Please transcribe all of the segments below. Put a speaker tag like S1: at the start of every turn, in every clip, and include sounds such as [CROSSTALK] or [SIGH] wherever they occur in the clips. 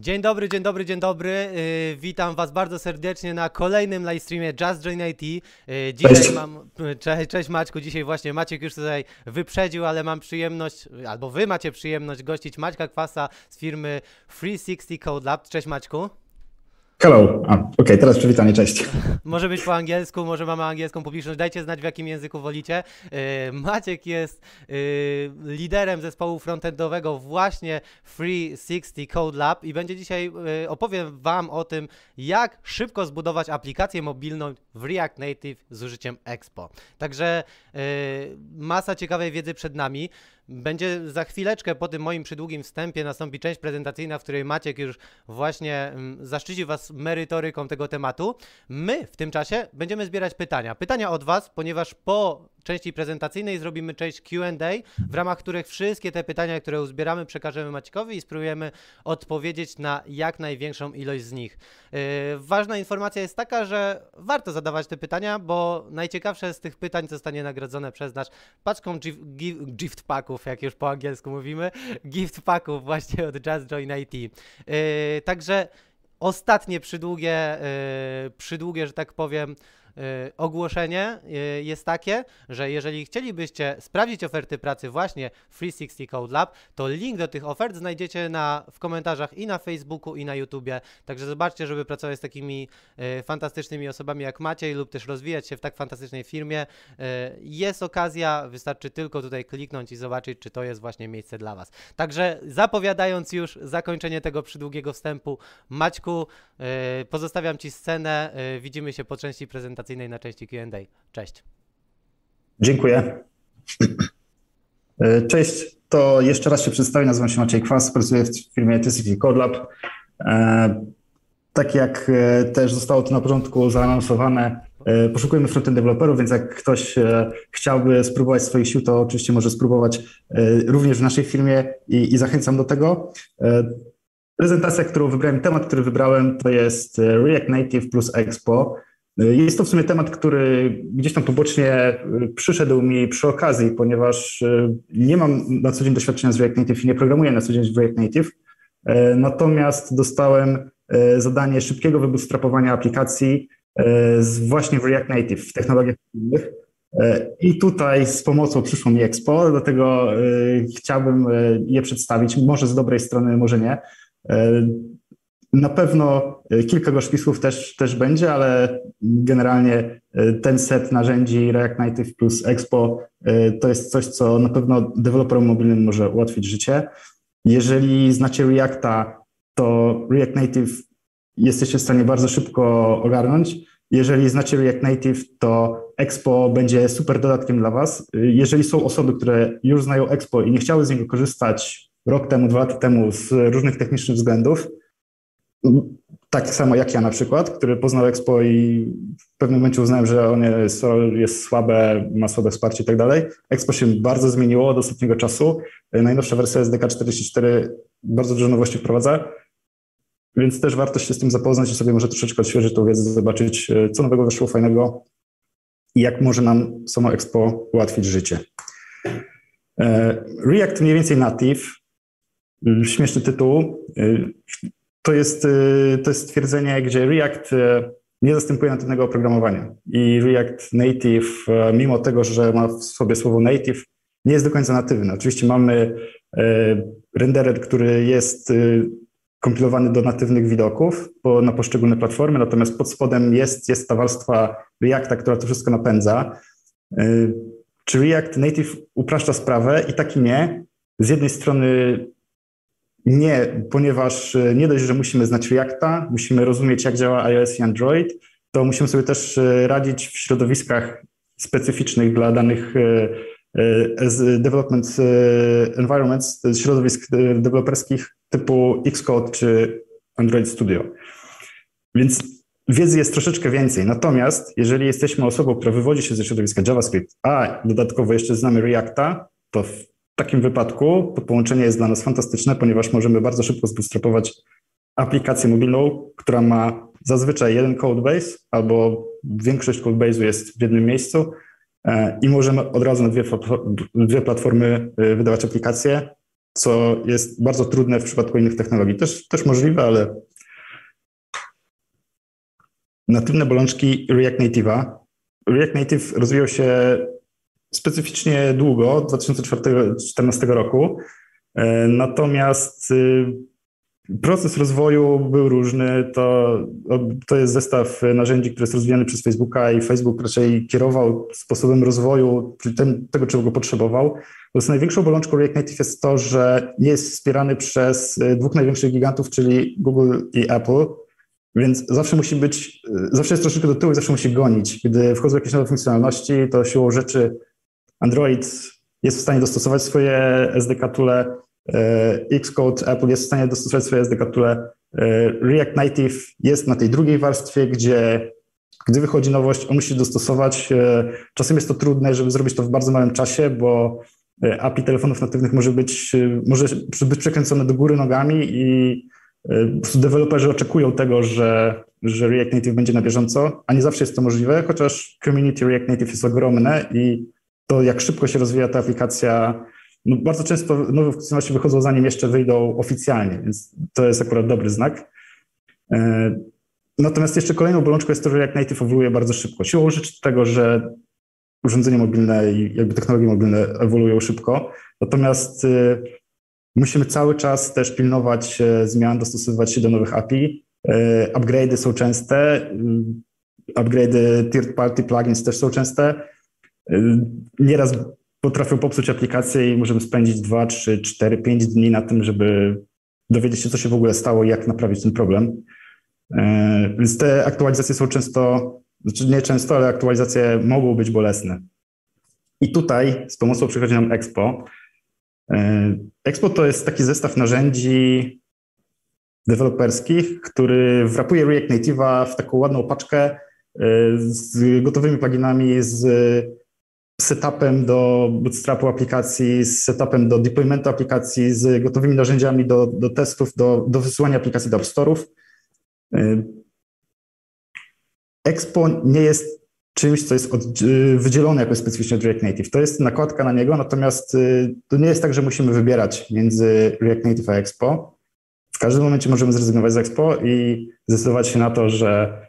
S1: Dzień dobry, dzień dobry, dzień dobry. Yy, witam Was bardzo serdecznie na kolejnym live streamie Just Join IT. Yy, dzisiaj
S2: Cześć.
S1: mam. Cześć, cześć Maćku. Dzisiaj właśnie Maciek już tutaj wyprzedził, ale mam przyjemność, albo Wy macie przyjemność gościć Maćka Kwasa z firmy 360 Code Lab. Cześć Maćku.
S2: Hello. A, Okej, teraz przywitanie, cześć.
S1: Może być po angielsku, może mamy angielską publiczność. Dajcie znać, w jakim języku wolicie. Yy, Maciek jest yy, liderem zespołu frontendowego właśnie 360 Code Lab i będzie dzisiaj yy, opowiem Wam o tym, jak szybko zbudować aplikację mobilną w React Native z użyciem Expo. Także masa ciekawej wiedzy przed nami. Będzie za chwileczkę po tym moim przydługim wstępie nastąpi część prezentacyjna, w której Maciek już właśnie mm, zaszczyci Was merytoryką tego tematu. My w tym czasie będziemy zbierać pytania. Pytania od Was, ponieważ po części prezentacyjnej zrobimy część Q&A, w ramach których wszystkie te pytania, które uzbieramy, przekażemy Maciekowi i spróbujemy odpowiedzieć na jak największą ilość z nich. Yy, ważna informacja jest taka, że warto zadawać te pytania, bo najciekawsze z tych pytań zostanie nagrodzone przez nas paczką gif, gif, gift packów, jak już po angielsku mówimy, gift packów właśnie od Just Join IT. Yy, także ostatnie przydługie, yy, przydługie, że tak powiem, ogłoszenie yy, jest takie, że jeżeli chcielibyście sprawdzić oferty pracy właśnie w 360 Code Lab, to link do tych ofert znajdziecie na, w komentarzach i na Facebooku i na YouTubie. Także zobaczcie, żeby pracować z takimi yy, fantastycznymi osobami jak Maciej lub też rozwijać się w tak fantastycznej firmie. Jest okazja, wystarczy tylko tutaj kliknąć i zobaczyć, czy to jest właśnie miejsce dla Was. Także zapowiadając już zakończenie tego przydługiego wstępu, Maćku, pozostawiam Ci scenę. Widzimy się po części prezentacyjnej na części Q&A. Cześć.
S2: Dziękuję. E, Cześć, to jeszcze raz się przedstawię. Nazywam się Maciej Kwas, pracuję w firmie TCP Code Lab. E, Tak jak e, też zostało to na początku zaanonsowane, poszukujemy frontend deweloperów, więc jak ktoś chciałby spróbować swoich sił, to oczywiście może spróbować również w naszej firmie i, i zachęcam do tego. Prezentacja, którą wybrałem, temat, który wybrałem, to jest React Native plus Expo. Jest to w sumie temat, który gdzieś tam pobocznie y, przyszedł mi przy okazji, ponieważ y, nie mam na co dzień doświadczenia z React Native i nie programuję na co dzień w React Native. E, Natomiast dostałem e, zadanie szybkiego wybootstrapowania aplikacji e, właśnie w React Native, w technologiach mobilnych. I tutaj z pomocą przyszło mi Expo, dlatego chciałbym je przedstawić, może z dobrej strony, może nie. Na pewno e, kilka gorzkich też, też będzie, ale generalnie e, ten set narzędzi React Native plus Expo e, to jest coś, co na pewno deweloperom mobilnym może ułatwić życie. Jeżeli znacie Reacta, to React Native jesteście w stanie bardzo szybko ogarnąć. Jeżeli znacie React Native, to Expo będzie super dodatkiem dla Was. Jeżeli są osoby, które już znają Expo i nie chciały z niego korzystać rok temu, dwa lata temu z różnych technicznych względów, tak samo jak ja na przykład, który poznał Expo i w pewnym momencie uznałem, że on jest, jest słabe, ma słabe wsparcie i tak dalej. Expo się bardzo zmieniło od ostatniego czasu. Najnowsza wersja SDK 44 bardzo dużo nowości wprowadza, więc też warto się z tym zapoznać i sobie może troszeczkę odświeżyć tą wiedzę, zobaczyć, co nowego wyszło fajnego i jak może nam samo Expo ułatwić życie. E, React mniej więcej native, śmieszny tytuł. To jest, y, to jest stwierdzenie, gdzie React y, nie zastępuje natywnego oprogramowania. I React Native, y, mimo tego, że ma w sobie słowo native, nie jest do końca natywny. Oczywiście mamy renderer, który jest kompilowany do natywnych widoków po, na poszczególne platformy, natomiast pod spodem jest, jest ta warstwa Reacta, która to wszystko napędza. Czy React Native upraszcza sprawę? I tak i nie. Z jednej strony nie, ponieważ e, nie dość, że musimy znać Reacta, musimy rozumieć, jak działa iOS i Android, to musimy sobie też e, radzić w środowiskach specyficznych dla danych e, development environments, środowisk deweloperskich typu Xcode czy Android Studio. Więc wiedzy jest troszeczkę więcej. Natomiast jeżeli jesteśmy osobą, która wywodzi się ze środowiska JavaScript, a dodatkowo jeszcze znamy Reacta, to w takim wypadku to połączenie jest dla nas fantastyczne, ponieważ możemy bardzo szybko zbootstrapować aplikację mobilną, która ma zazwyczaj jeden codebase albo większość codebase'u jest w jednym miejscu e, i możemy od razu na dwie, dwie platformy e, wydawać aplikacje, co jest bardzo trudne w przypadku innych technologii. Też, też możliwe, ale natywne bolączki React Native'a. React Native rozwijał się specyficznie długo, od 2014 roku, e, natomiast y, proces rozwoju był różny. To, to jest zestaw narzędzi, który jest rozwijany przez Facebooka i Facebook raczej kierował sposobem rozwoju, czyli tego, czego go potrzebował. Natomiast największą bolączką React Native jest to, że jest wspierany przez y, dwóch największych gigantów, czyli Google i Apple. Więc zawsze musi być, zawsze jest troszeczkę do tyłu i zawsze musi gonić. Gdy wchodzą jakieś nowe funkcjonalności, to siłą rzeczy Android jest w stanie dostosować swoje SDK tule, e, Xcode, Apple jest w stanie dostosować swoje SDK tule, e, React Native jest na tej drugiej warstwie, gdzie gdy wychodzi nowość, on musi dostosować. E, czasem jest to trudne, żeby zrobić to w bardzo małym czasie, bo API telefonów natywnych może być, może być przekręcone do góry nogami i deweloperzy oczekują tego, że, że React Native będzie na bieżąco, a nie zawsze jest to możliwe, chociaż community React Native jest ogromne i to, jak szybko się rozwija ta aplikacja. No bardzo często nowe funkcjonalności wychodzą zanim jeszcze wyjdą oficjalnie, więc to jest akurat dobry znak. E, natomiast jeszcze kolejną bolączką jest to, że jak Native ewoluuje bardzo szybko. Siłą rzeczy tego, że urządzenia mobilne i jakby technologie mobilne ewoluują szybko, natomiast e, musimy cały czas też pilnować zmian, dostosowywać się do nowych API. E, upgrade'y są częste, upgrade'y third party plugins też są częste. Nieraz potrafią popsuć aplikację i możemy spędzić 2, 3, 4, 5 dni na tym, żeby dowiedzieć się, co się w ogóle stało i jak naprawić ten problem. E, więc te aktualizacje są często, znaczy nie często, ale aktualizacje mogą być bolesne. I tutaj z pomocą przychodzi nam Expo. E, Expo to jest taki zestaw narzędzi deweloperskich, który wrapuje React Native'a w taką ładną paczkę z gotowymi pluginami, z setupem do bootstrapu aplikacji, z setupem do deploymentu aplikacji, z gotowymi narzędziami do, do testów, do, do wysyłania aplikacji do App Store'ów. Y, Expo nie jest czymś, co jest od, y, wydzielone jako specyficznie od React Native. To jest nakładka na niego, natomiast y, to nie jest tak, że musimy wybierać między React Native a Expo. W każdym momencie możemy zrezygnować z Expo i zdecydować się na to, że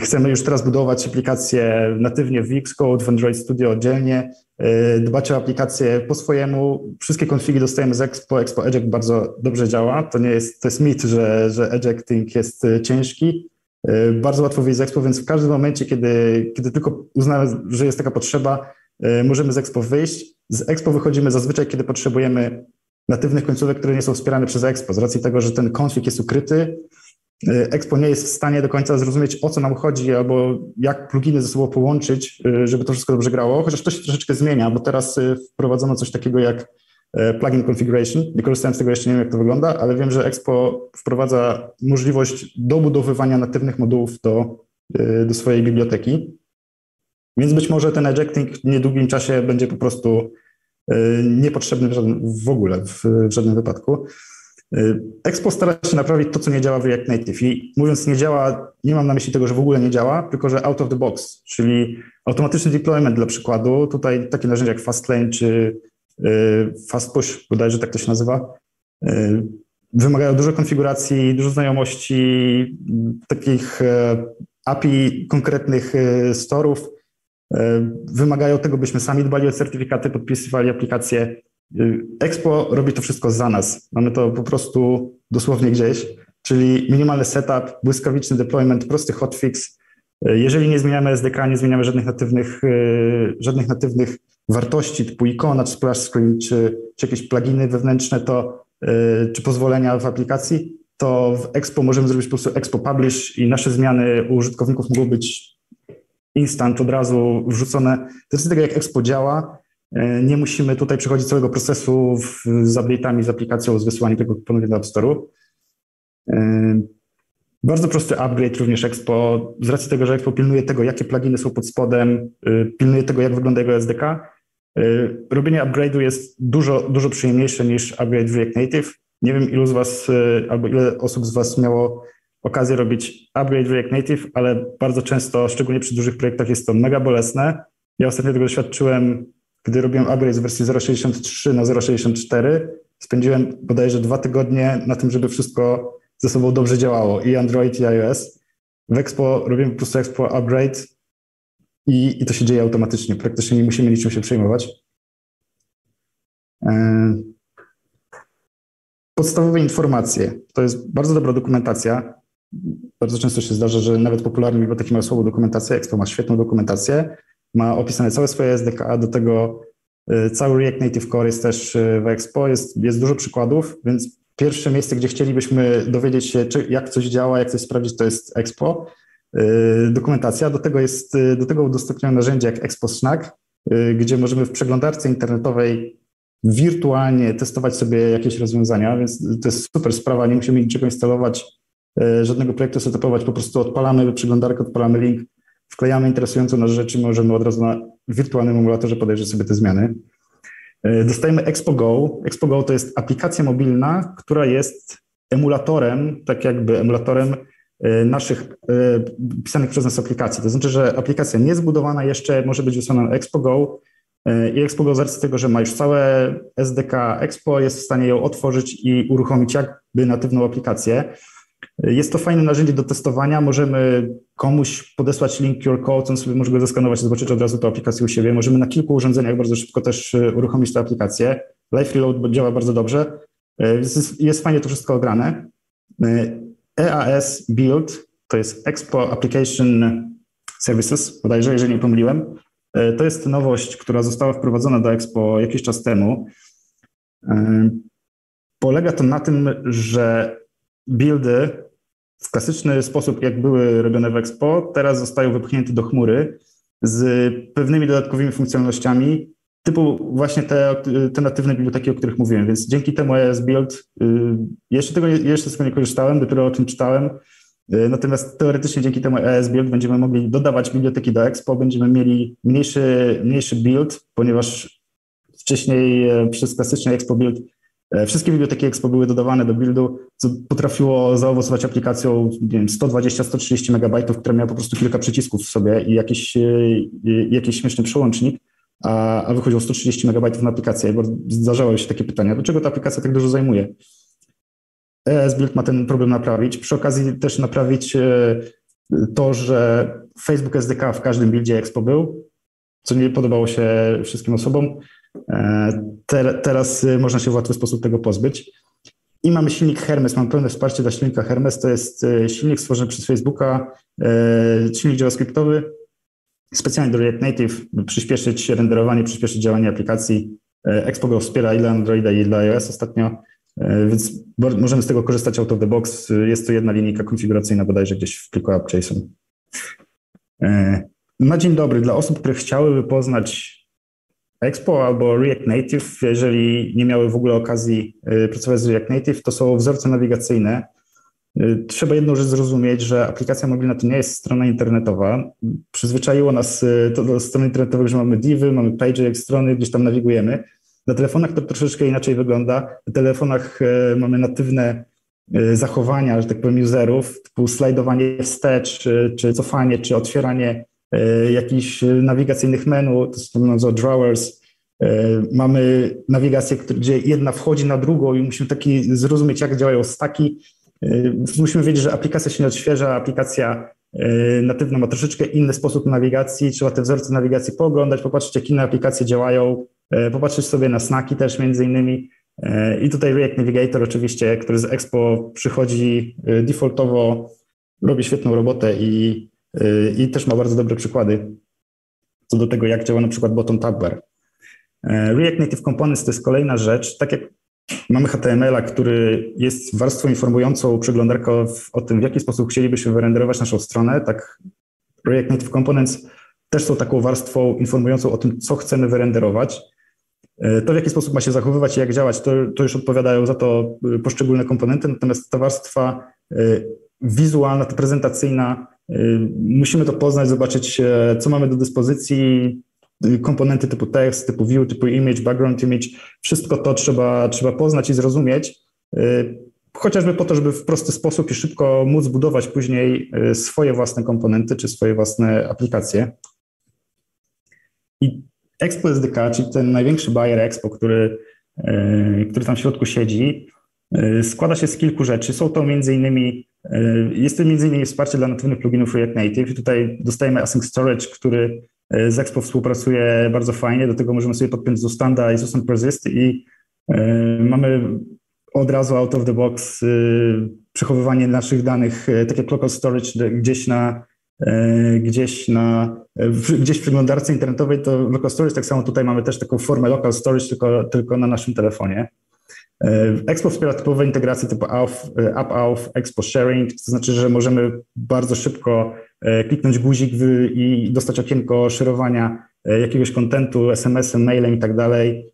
S2: chcemy już teraz budować aplikacje natywnie w Xcode, w Android Studio oddzielnie, y, dbać o aplikacje po swojemu. Wszystkie konfigi dostajemy z Expo. Expo Eject bardzo dobrze działa. To nie jest, to jest mit, że, że ejecting jest y, ciężki. Y, bardzo łatwo wyjść z Expo, więc w każdym momencie, kiedy, kiedy tylko uznamy, że jest taka potrzeba, możemy z Expo wyjść. Z Expo wychodzimy zazwyczaj, kiedy potrzebujemy natywnych końcówek, które nie są wspierane przez Expo, z racji tego, że ten konfig jest ukryty, Expo nie jest w stanie do końca zrozumieć, o co nam chodzi, albo jak pluginy ze sobą połączyć, y, żeby to wszystko dobrze grało, chociaż to się troszeczkę zmienia, bo teraz y, wprowadzono coś takiego jak plugin configuration. Nie korzystałem z tego, jeszcze nie wiem, jak to wygląda, ale wiem, że Expo wprowadza możliwość dobudowywania natywnych modułów do, do swojej biblioteki. Więc być może ten ejecting w niedługim czasie będzie po prostu niepotrzebny w, w ogóle, w, w żadnym wypadku. Y, Expo stara się naprawić to, co nie działa w React Native. I mówiąc nie działa, nie mam na myśli tego, że w ogóle nie działa, tylko że out of the box, czyli automatyczny deployment dla przykładu. Tutaj takie narzędzia jak Fastlane czy y, Fastpush, bodajże tak to się nazywa, y, wymagają dużo konfiguracji, dużo znajomości takich API konkretnych storów, wymagają tego, byśmy sami dbali o certyfikaty, podpisywali aplikacje. Expo robi to wszystko za nas. Mamy to po prostu dosłownie gdzieś, czyli minimalny setup, błyskawiczny deployment, prosty hotfix. Jeżeli nie zmieniamy SDK, nie zmieniamy żadnych natywnych, e, żadnych natywnych wartości typu ikona, czy splash screen, czy, czy jakieś pluginy wewnętrzne, to, czy pozwolenia w aplikacji, to w Expo możemy zrobić po prostu Expo Publish i nasze zmiany u użytkowników mogą być instant, od razu wrzucone. To jest tego, jak Expo działa nie musimy tutaj przechodzić całego procesu z update'ami, z aplikacją, z wysyłaniem tego ponownie do App Store'u. E, bardzo prosty upgrade również Expo, z racji tego, że Expo pilnuje tego, jakie pluginy są pod spodem, e, pilnuje tego, jak wygląda jego SDK. Robienie upgrade'u jest dużo, dużo przyjemniejsze niż upgrade w React Native. Nie wiem, ilu z Was, albo ile osób z Was miało okazję robić upgrade w React Native, ale bardzo często, szczególnie przy dużych projektach, jest to mega bolesne. Ja ostatnio tego doświadczyłem gdy robiłem upgrade z wersji 0.63 na 0.64, spędziłem bodajże dwa tygodnie na tym, żeby wszystko ze sobą dobrze działało, i Android, i iOS. W Expo robimy po prostu Expo upgrade i, i to się dzieje automatycznie. Praktycznie nie musimy niczym się przejmować. E, podstawowe informacje. To jest bardzo dobra dokumentacja. Bardzo często się zdarza, że nawet popularne biblioteki mają słabą dokumentację. Expo ma świetną dokumentację. Ma opisane całe swoje SDK, do tego e, cały React Native Core jest też e, w Expo. Jest, jest dużo przykładów, więc pierwsze miejsce, gdzie chcielibyśmy dowiedzieć się, czy, jak coś działa, jak coś sprawdzić, to jest Expo. Dokumentacja. Do tego jest, do tego udostępnione narzędzie jak Expo Snack, gdzie możemy w przeglądarce internetowej wirtualnie testować sobie jakieś rozwiązania, więc to jest super sprawa, nie musimy niczego instalować, żadnego projektu setupować, po prostu odpalamy przeglądarkę, odpalamy link, wklejamy interesującą nas rzeczy, możemy od razu na wirtualnym emulatorze podejrzeć sobie te zmiany. E, dostajemy Expo Go. Expo Go to jest aplikacja mobilna, która jest emulatorem, tak jakby emulatorem e, naszych pisanych przez nas aplikacji. To znaczy, że aplikacja niezbudowana jeszcze może być wysłana na Expo Go, i Expo z racji tego, że ma już całe SDK Expo, jest w stanie ją otworzyć i uruchomić jakby natywną aplikację. Jest to fajne narzędzie do testowania. Możemy komuś podesłać link QR code, on sobie może go zeskanować, zobaczyć od razu tę aplikację u siebie. Możemy na kilku urządzeniach bardzo szybko też e, uruchomić tę aplikację. Live Reload działa bardzo dobrze. E, jest, jest fajnie to wszystko ograne. EAS e Build to jest Expo Application Services, bodajże, jeżeli nie pomyliłem. To jest nowość, która została wprowadzona do Expo jakiś czas temu. Polega to na tym, że buildy w klasyczny sposób, jak były robione w Expo, teraz zostają wypchnięte do chmury z pewnymi dodatkowymi funkcjonalnościami, typu właśnie te, te natywne biblioteki, o których mówiłem. Więc dzięki temu ES Build, y, jeszcze tego jeszcze z tego nie korzystałem, dopiero o tym czytałem, E, natomiast teoretycznie dzięki temu ES Build będziemy mogli dodawać biblioteki do Expo, będziemy mieli mniejszy, mniejszy build, ponieważ wcześniej e, przez klasyczny Expo Build wszystkie biblioteki Expo były dodawane do buildu, co potrafiło zaowocować aplikacją 120-130 megabajtów, która miała po prostu kilka przycisków w sobie i jakiś, jakiś śmieszny przełącznik, a, a wychodziło 130 megabajtów na aplikację. Bo zdarzały się takie pytania, dlaczego ta aplikacja tak dużo zajmuje? ES-Build ma ten problem naprawić. Przy okazji też naprawić e, to, że Facebook SDK w każdym buildzie Expo był, co nie podobało się wszystkim osobom. E, te, teraz można się w łatwy sposób tego pozbyć. I mamy silnik Hermes, mamy pełne wsparcie dla silnika Hermes. To jest e, silnik stworzony przez Facebooka, silnik JavaScriptowy, specjalnie do React Native, przyspieszyć renderowanie, przyspieszyć działanie aplikacji. Expo go wspiera i dla Androida, i dla iOS ostatnio. E, więc możemy z tego korzystać out of the box. Jest to jedna linijka konfiguracyjna bodajże gdzieś w pliku app.json. E, na dzień dobry, dla osób, które chciałyby poznać Expo albo React Native, jeżeli nie miały w ogóle okazji e, pracować z React Native, to są wzorce nawigacyjne. Trzeba jedną rzecz zrozumieć, że aplikacja mobilna to nie jest strona internetowa. Przyzwyczaiło nas to do strony internetowych, że mamy divy, mamy page jak strony, gdzieś tam nawigujemy. Na telefonach to troszeczkę inaczej wygląda. Na telefonach mamy natywne zachowania, że tak powiem, userów, typu slajdowanie wstecz, czy, czy cofanie, czy otwieranie jakichś nawigacyjnych menu, to są nazywa drawers. Mamy nawigację, gdzie jedna wchodzi na drugą i musimy taki zrozumieć, jak działają staki. Musimy wiedzieć, że aplikacja się nie odświeża, aplikacja natywna ma troszeczkę inny sposób nawigacji, trzeba te wzorce nawigacji pooglądać, popatrzeć, jak inne aplikacje działają, E, popatrzeć sobie na snaki też między innymi. E, I tutaj React Navigator oczywiście, który z Expo przychodzi e, defaultowo, robi świetną robotę i, i też ma bardzo dobre przykłady co do tego, jak działa na przykład bottom tab bar. React Native Components to jest kolejna rzecz. Tak jak mamy HTML-a, który jest warstwą informującą przeglądarkę o tym, w jaki sposób chcielibyśmy wyrenderować naszą stronę, tak React Native Components też są taką warstwą informującą o tym, co chcemy wyrenderować. E, to, w jaki sposób ma się zachowywać i jak działać, to, to już odpowiadają za to poszczególne komponenty, natomiast ta warstwa wizualna, ta prezentacyjna, musimy to poznać, zobaczyć, co mamy do dyspozycji, komponenty typu tekst, typu view, typu image, background image, wszystko to trzeba, trzeba poznać i zrozumieć, chociażby po to, żeby w prosty sposób i szybko móc budować później swoje własne komponenty czy swoje własne aplikacje. I Expo SDK, czyli ten największy buyer Expo, który, który tam w środku siedzi, składa się z kilku rzeczy. Są to między innymi, jest to innymi wsparcie dla natywnych pluginów React Native. Tutaj dostajemy Async Storage, który z Expo współpracuje bardzo fajnie. Do tego możemy sobie podpiąć Zostand'a i Sustan Persist i mamy od razu out of the box przechowywanie naszych danych, tak jak local storage gdzieś na gdzieś na gdzieś w przeglądarce internetowej to local storage, tak samo tutaj mamy też taką formę local storage, tylko, tylko na naszym telefonie. Expo wspiera typowe integracje typu AUF, UpAuth, Expo Sharing, to znaczy, że możemy bardzo szybko kliknąć guzik i dostać okienko szerowania jakiegoś kontentu, SMS-em, mailem i tak dalej.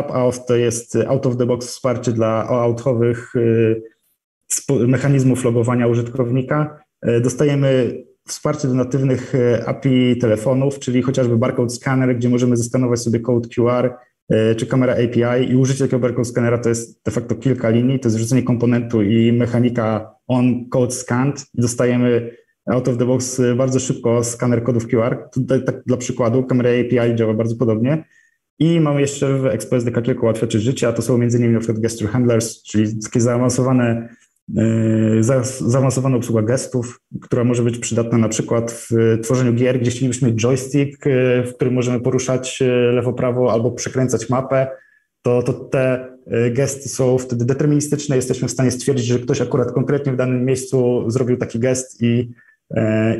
S2: UpAuth to jest out-of-the-box wsparcie dla OAuth-owych mechanizmów logowania użytkownika. Dostajemy wsparcie do natywnych API telefonów, czyli chociażby barcode scanner, gdzie możemy zeskanować sobie kod QR czy kamera API i użycie takiego barcode scannera to jest de facto kilka linii, to jest wrzucenie komponentu i mechanika on code scanned i dostajemy out of the box bardzo szybko skaner kodów QR. Tutaj tak dla przykładu kamera API działa bardzo podobnie. I mamy jeszcze w ExpoSDK kilka ułatwiaczy życia, to są m.in. na przykład gesture handlers, czyli takie zaawansowane, zaawansowana obsługa gestów, która może być przydatna na przykład w tworzeniu gier, gdzie chcielibyśmy mieć joystick, yy, w którym możemy poruszać yy, lewo-prawo albo przekręcać mapę, to, to te gesty są wtedy deterministyczne, jesteśmy w stanie stwierdzić, że ktoś akurat konkretnie w danym miejscu zrobił taki gest i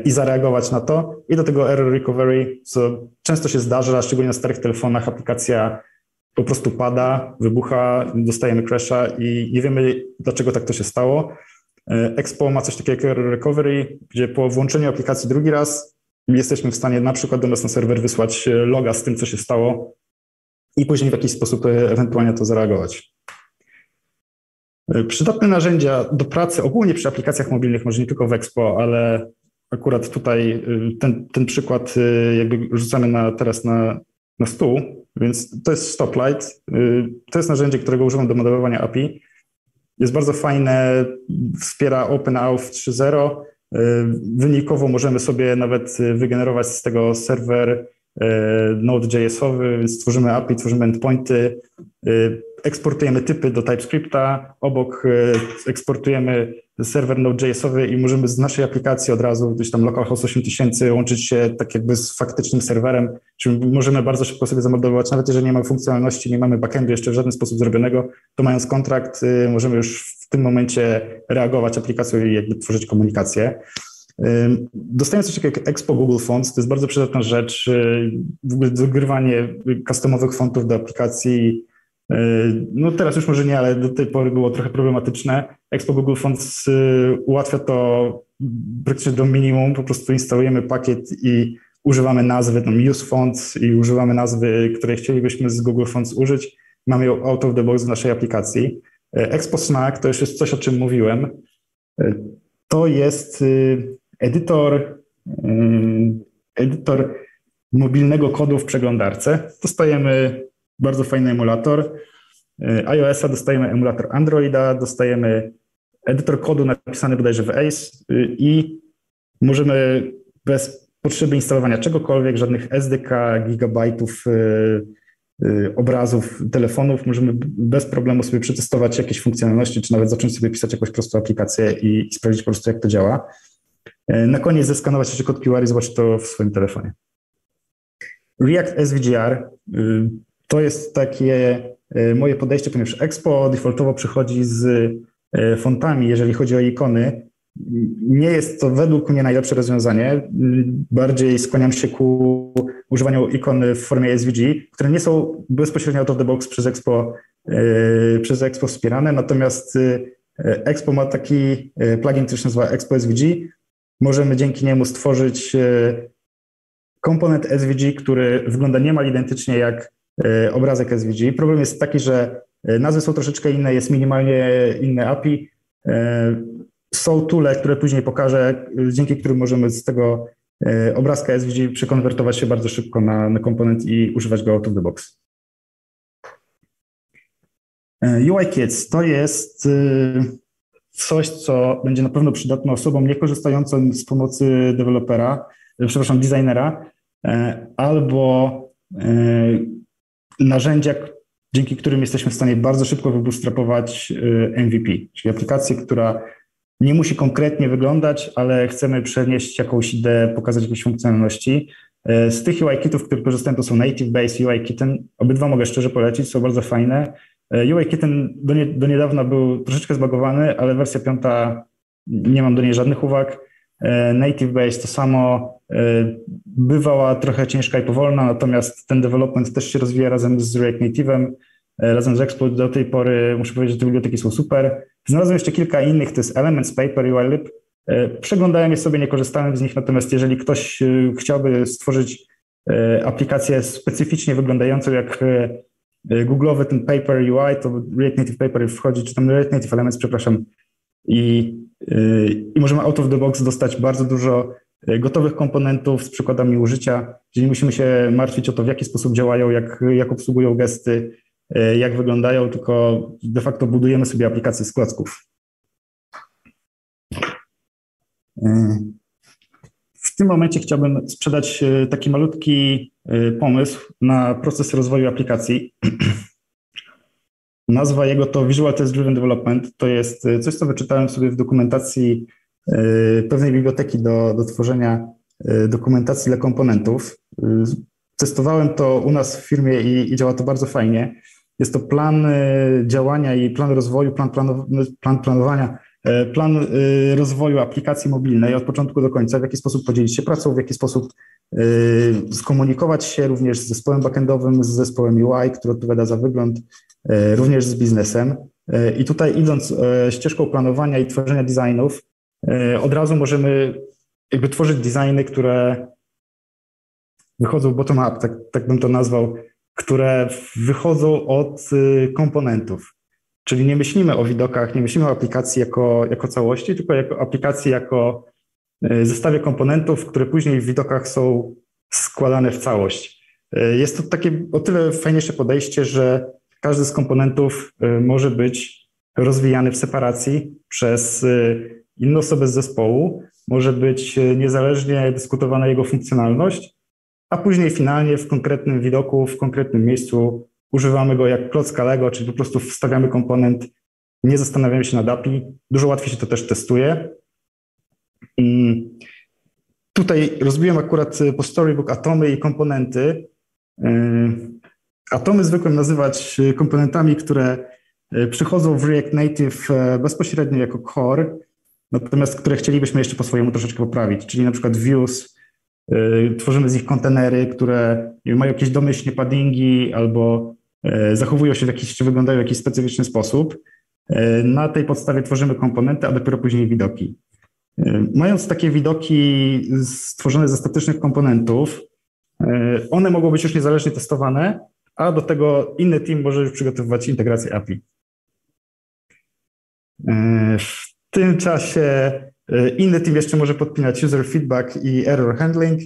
S2: i zareagować na to. I do tego error recovery, co często się zdarza, szczególnie na starych telefonach, aplikacja po prostu pada, wybucha, dostajemy crasha i nie wiemy, dlaczego tak to się stało. Expo ma coś takiego jak recovery, gdzie po włączeniu aplikacji drugi raz jesteśmy w stanie na przykład do nas na serwer wysłać loga z tym, co się stało i później w jakiś sposób ewentualnie to zareagować. Przydatne narzędzia do pracy ogólnie przy aplikacjach mobilnych, może nie tylko w Expo, ale akurat tutaj ten, ten przykład jakby rzucamy na, teraz na, na stół, więc to jest Stoplight. Y, to jest narzędzie, którego używam do modelowania API. Jest bardzo fajne, wspiera OpenAuth 3.0. Wynikowo możemy sobie nawet wygenerować z tego serwer Node.jsowy, więc tworzymy API, tworzymy endpointy, eksportujemy typy do TypeScripta, obok eksportujemy serwer Node.jsowy i możemy z naszej aplikacji od razu, gdzieś tam localhost 8000, łączyć się tak jakby z faktycznym serwerem, czyli możemy bardzo szybko sobie zamodelować, nawet jeżeli nie mamy funkcjonalności, nie mamy backendu jeszcze w żaden sposób zrobionego, to mając kontrakt y, możemy już w tym momencie reagować aplikacją i jakby tworzyć komunikację. Dostajemy coś takiego jak Expo Google Fonts, to jest bardzo przydatna rzecz, y, w ogóle dogrywanie customowych fontów do aplikacji, no teraz już może nie, ale do tej pory było trochę problematyczne. Expo Google Fonts y, ułatwia to praktycznie do minimum, po prostu instalujemy pakiet i używamy nazwy tam use fonts i używamy nazwy, której chcielibyśmy z Google Fonts użyć. Mamy ją out of the box w naszej aplikacji. E, Expo Snack to już jest coś, o czym mówiłem. E, to jest y, edytor, y, edytor mobilnego kodu w przeglądarce. Dostajemy bardzo fajny emulator. E, iOS-a dostajemy emulator Androida, dostajemy edytor kodu napisany bodajże w ACE y, i możemy bez potrzeby instalowania czegokolwiek, żadnych SDK, gigabajtów y, y, obrazów, telefonów, możemy bez problemu sobie przetestować jakieś funkcjonalności, czy nawet zacząć sobie pisać jakąś prostą aplikację i, sprawdzić po prostu, jak to działa. Na koniec zeskanować jeszcze kod QR i zobaczyć to w swoim telefonie. React SVGR to jest takie moje podejście, ponieważ Expo defaultowo przychodzi z E, fontami, jeżeli chodzi o ikony, nie jest to według mnie najlepsze rozwiązanie. Bardziej skłaniam się ku używaniu ikon w formie SVG, które nie są bezpośrednio out of the box przez Expo, e, przez Expo wspierane, natomiast e, Expo ma taki plugin, który się nazywa Expo SVG. Możemy dzięki niemu stworzyć komponent SVG, który wygląda niemal identycznie jak obrazek SVG. Problem jest taki, że E, nazwy są troszeczkę inne, jest minimalnie inne API. E, są tule, które później pokażę, dzięki którym możemy z tego e, obrazka SVG przekonwertować się bardzo szybko na, na komponent i używać go out of the box. UI Kits to jest coś, co będzie na pewno przydatne osobom niekorzystającym z pomocy dewelopera, przepraszam, designera, albo narzędzia, dzięki którym jesteśmy w stanie bardzo szybko wybootstrapować MVP, czyli aplikację, która nie musi konkretnie wyglądać, ale chcemy przenieść jakąś ideę, pokazać jakieś funkcjonalności. E, z tych UI kitów, które korzystałem, to są Native Base, UI Kitten. Obydwa mogę szczerze polecić, są bardzo fajne. E, UI Kitten do, nie, do niedawna był troszeczkę zbagowany, ale wersja piąta nie mam do niej żadnych uwag. E, Native Base to samo bywała trochę ciężka i powolna, natomiast ten development też się rozwija razem z React Native'em, razem z Exploit do tej pory. Muszę powiedzieć, że te biblioteki są super. Znalazłem jeszcze kilka innych, to jest Elements, Paper, UILib. E, przeglądałem je sobie, nie korzystałem z nich, natomiast jeżeli ktoś e, chciałby stworzyć e, aplikację specyficznie wyglądającą jak Google'owy ten Paper UI, to React Native Paper wchodzi, czy tam React Native Elements, przepraszam, i, i możemy out of the box dostać bardzo dużo gotowych komponentów z przykładami użycia, gdzie nie musimy się martwić o to, w jaki sposób działają, jak, jak obsługują gesty, jak wyglądają, tylko de facto budujemy sobie aplikacje z klocków. W tym momencie chciałbym sprzedać taki malutki pomysł na proces rozwoju aplikacji. [CLEARS THROAT] Nazwa jego to Visual Test Driven Development. To jest e, coś, co wyczytałem sobie w dokumentacji pewnej biblioteki do, do tworzenia dokumentacji dla komponentów. Testowałem to u nas w firmie i, i działa to bardzo fajnie. Jest to plan działania i plan rozwoju, plan, plan planowania E, plan e, rozwoju aplikacji mobilnej od początku do końca, w jaki sposób podzielić się pracą, w jaki sposób e, skomunikować się również z zespołem backendowym, z zespołem UI, który odpowiada za wygląd, również z biznesem. I tutaj idąc ścieżką planowania i tworzenia designów, od razu możemy jakby tworzyć designy, które wychodzą bottom-up, tak, tak bym to nazwał, które wychodzą od komponentów. Czyli nie myślimy o widokach, nie myślimy o aplikacji jako, jako całości, tylko jako aplikacji jako e, zestawie komponentów, które później w widokach są składane w całość. E, jest to takie o tyle fajniejsze podejście, że każdy z komponentów e, może być rozwijany w separacji przez inne osoby z zespołu, może być niezależnie dyskutowana jego funkcjonalność, a później finalnie w konkretnym widoku, w konkretnym miejscu używamy go jak klocka Lego, czyli po prostu wstawiamy komponent, nie zastanawiamy się nad API. Dużo łatwiej się to też testuje. Mm. Tutaj rozbiłem akurat po Storybook atomy i komponenty. Y, atomy zwykłem nazywać komponentami, które y, przychodzą w React Native e, bezpośrednio jako core, natomiast które chcielibyśmy jeszcze po swojemu troszeczkę poprawić, czyli na przykład views, y, tworzymy z nich kontenery, które mają jakieś domyślnie paddingi albo E, zachowują się w jakiś, czy wyglądają w jakiś specyficzny sposób. E, na tej podstawie tworzymy komponenty, a dopiero później widoki. E, mając takie widoki stworzone ze statycznych komponentów, one mogą być już niezależnie testowane, a do tego inny team może już przygotowywać integrację API. W tym czasie inny team jeszcze może podpinać user feedback i error handling,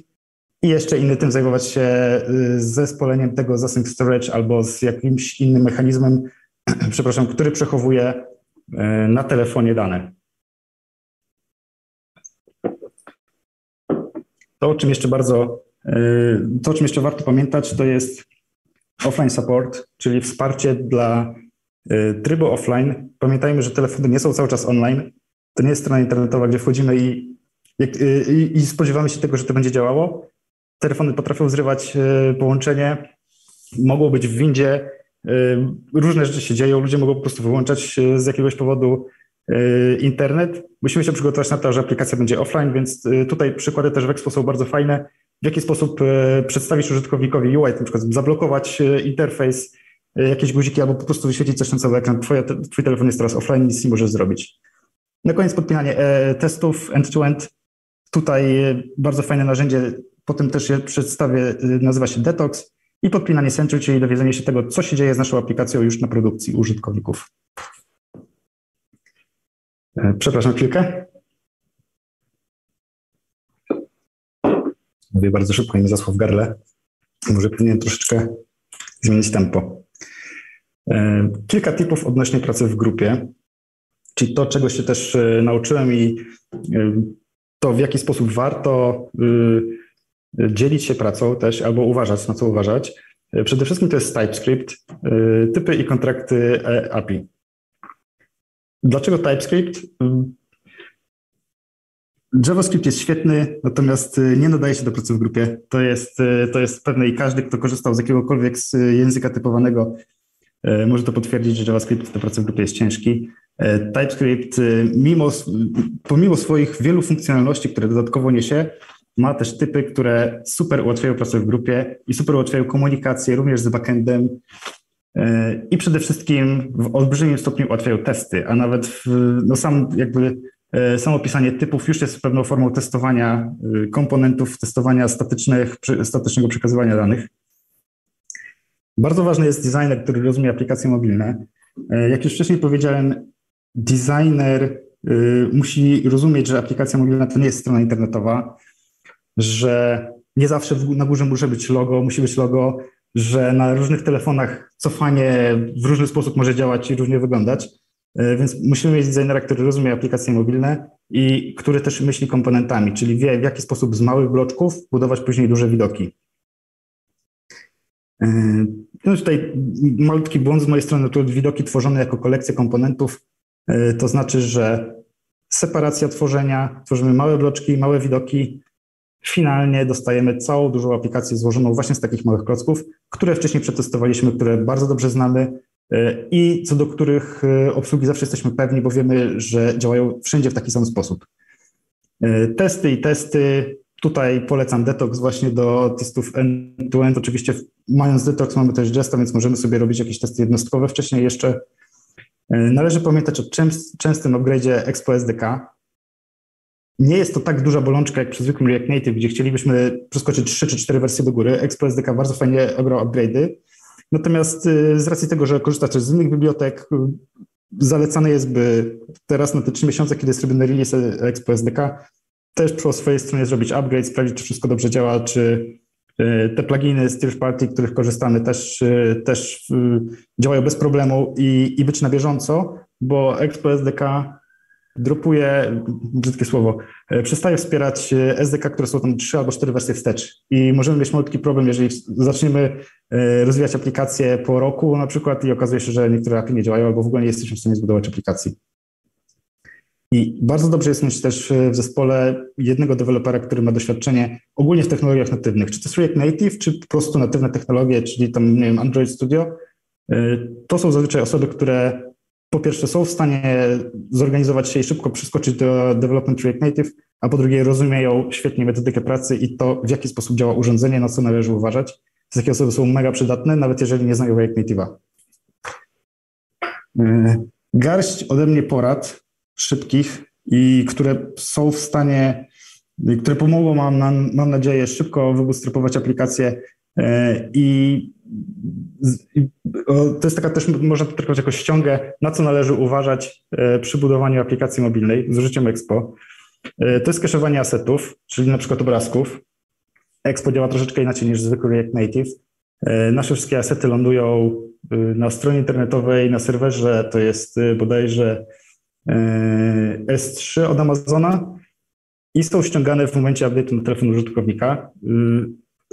S2: i jeszcze inny tym zajmować się y, zespoleniem tego z async storage albo z jakimś innym mechanizmem, [CLEARS THROAT] przepraszam, który przechowuje y, na telefonie dane. To, o czym jeszcze bardzo, to, o czym jeszcze warto pamiętać, to jest offline support, czyli wsparcie dla trybu offline. Pamiętajmy, że telefony nie są cały czas online. To nie jest strona internetowa, gdzie wchodzimy i, i, i spodziewamy się tego, że to będzie działało, telefony potrafią zrywać e, połączenie, mogą być w windzie, różne rzeczy się dzieją, ludzie mogą po prostu wyłączać z jakiegoś powodu internet. Musimy się przygotować na to, że aplikacja będzie offline, więc tutaj przykłady też w Expo są bardzo fajne. W jaki sposób przedstawić użytkownikowi UI, na przykład zablokować interfejs, jakieś guziki albo po prostu wyświetlić coś na cały ekran. Twoja, twój telefon jest teraz offline, nic nie możesz zrobić. Na koniec podpinanie testów end-to-end. Tutaj bardzo fajne narzędzie Potem też je przedstawię, y, nazywa się Detox i podpinanie Sentry, czyli dowiedzenie się tego, co się dzieje z naszą aplikacją już na produkcji użytkowników. E, przepraszam chwilkę. Mówię bardzo szybko mi zasło w garle. Może powinienem troszeczkę zmienić tempo. E, kilka tipów odnośnie pracy w grupie, czyli to, czego się też e, nauczyłem i to, w jaki sposób warto y, dzielić się pracą też albo uważać, na co uważać. Przede wszystkim to jest TypeScript, typy i kontrakty API. Dlaczego TypeScript? JavaScript jest świetny, natomiast nie nadaje się do pracy w grupie. To jest, to jest pewne i każdy, kto korzystał z jakiegokolwiek z języka typowanego, może to potwierdzić, że JavaScript do pracy w grupie jest ciężki. TypeScript, mimo, pomimo swoich wielu funkcjonalności, które dodatkowo niesie, ma też typy, które super ułatwiają pracę w grupie i super ułatwiają komunikację również z backendem i przede wszystkim w olbrzymim stopniu ułatwiają testy, a nawet w, no sam jakby E, samo pisanie typów już jest pewną formą testowania e, komponentów, testowania statycznych, statycznego przekazywania danych. Bardzo ważny jest designer, który rozumie aplikacje mobilne. E, jak już wcześniej powiedziałem, designer musi rozumieć, że aplikacja mobilna to nie jest strona internetowa, że nie zawsze na górze musi być logo, musi być logo, że na różnych telefonach cofanie w różny sposób może działać i różnie wyglądać. E, więc musimy mieć designera, który rozumie aplikacje mobilne i który też myśli komponentami, czyli wie, w jaki sposób z małych bloczków budować później duże widoki. E, no tutaj malutki błąd z mojej strony, tu widoki tworzone jako kolekcje komponentów, to znaczy, że separacja tworzenia, tworzymy małe bloczki, małe widoki, finalnie dostajemy całą dużą aplikację złożoną właśnie z takich małych klocków, które wcześniej przetestowaliśmy, które bardzo dobrze znamy, E, i co do których e, obsługi zawsze jesteśmy pewni, bo wiemy, że działają wszędzie w taki sam sposób. E, testy i testy. Tutaj polecam Detox właśnie do testów end-to-end. Oczywiście mając Detox mamy też Jesta, więc możemy sobie robić jakieś testy jednostkowe wcześniej jeszcze. Należy pamiętać o częstym upgrade'zie Expo SDK. Nie jest to tak duża bolączka jak przy zwykłym React Native, gdzie chcielibyśmy przeskoczyć 3 czy 4 wersje do góry. Expo SDK bardzo fajnie obrał upgrade'y Natomiast y, z racji tego, że korzysta też z innych bibliotek, y, zalecane jest, by teraz na te trzy miesiące, kiedy jest robiony release Expo SDK, też po swojej stronie zrobić upgrade, sprawdzić, czy wszystko dobrze działa, czy te pluginy z third party, których korzystamy, też, też działają bez problemu i, i być na bieżąco, bo Expo SDK dropuje, brzydkie słowo, e, przestaje wspierać e, SDK, które są tam trzy albo cztery wersje wstecz. I możemy mieć malutki problem, jeżeli zaczniemy e, rozwijać aplikację po roku na przykład i okazuje się, że niektóre API nie działają albo w ogóle nie jesteśmy w stanie zbudować aplikacji. I bardzo dobrze jest mieć też w zespole jednego dewelopera, który ma doświadczenie ogólnie w technologiach natywnych. Czy to jest React Native, czy po prostu natywne technologie, czyli tam, nie wiem, Android Studio. To są zazwyczaj osoby, które po pierwsze są w stanie zorganizować się i szybko przeskoczyć do Development React Native, a po drugie rozumieją świetnie metodykę pracy i to, w jaki sposób działa urządzenie, na co należy uważać. Takie osoby są mega przydatne, nawet jeżeli nie znają React Native'a. E, garść ode mnie porad szybkich i które są w stanie, które pomogą mam, mam nadzieję, szybko wybustropować aplikację e, i to jest taka też, można to traktować jako ściągę, na co należy uważać e, przy budowaniu aplikacji mobilnej z użyciem Expo. E, to jest cache'owanie asetów, czyli na przykład obrazków. Expo działa troszeczkę inaczej niż zwykły React Native. Nasze wszystkie asety lądują na stronie internetowej, na serwerze, to jest bodajże S3 od Amazona i są ściągane w momencie update'u na telefon użytkownika.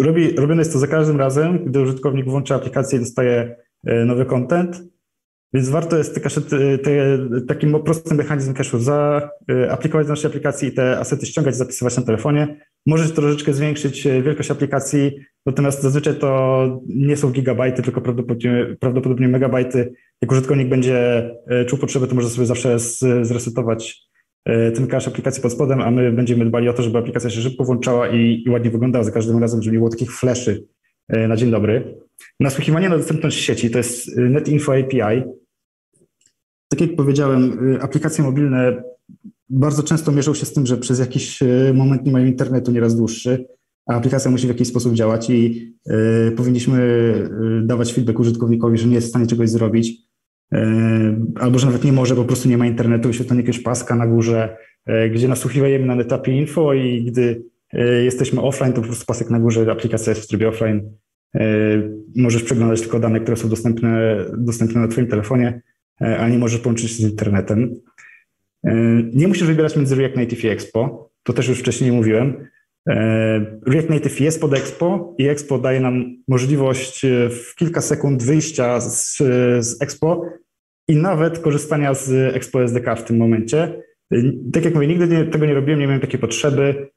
S2: Robi, robione jest to za każdym razem, gdy użytkownik włącza aplikację i dostaje e, nowy content, więc warto jest te, te, taki prosty mechanizm cache'u zaaplikować do naszej aplikacji i te asety ściągać, zapisywać na telefonie. Możesz troszeczkę zwiększyć e, wielkość aplikacji, natomiast zazwyczaj to nie są gigabajty, tylko prawdopodobnie, prawdopodobnie megabajty. Jak użytkownik będzie e, czuł potrzebę, to może sobie zawsze zresetować E, ten cache aplikacji pod spodem, a my będziemy dbali o to, żeby aplikacja się szybko włączała i, i ładnie wyglądała za każdym razem, żeby nie było takich fleszy e, na dzień dobry. Nasłuchiwanie na dostępność sieci to jest NetInfo API. Tak jak powiedziałem, aplikacje mobilne bardzo często mierzą się z tym, że przez jakiś moment nie mają internetu, nieraz dłuższy, a aplikacja musi w jakiś sposób działać i y, powinniśmy dawać feedback użytkownikowi, że nie jest w stanie czegoś zrobić. E, albo że nawet nie może, po prostu nie ma internetu, wyświetlenie jakiegoś paska na górze, e, gdzie nasłuchiwujemy na etapie info i gdy e, jesteśmy offline, to po prostu pasek na górze, aplikacja jest w trybie offline. Możesz przeglądać tylko dane, które są dostępne, dostępne na Twoim telefonie, ale nie możesz połączyć się z internetem. Nie musisz wybierać między React Native i Expo, to też już wcześniej mówiłem. React Native jest pod Expo i Expo daje nam możliwość w kilka sekund wyjścia z, z Expo i nawet korzystania z Expo SDK w tym momencie. Tak jak mówię, nigdy nie, tego nie robiłem, nie miałem takiej potrzeby.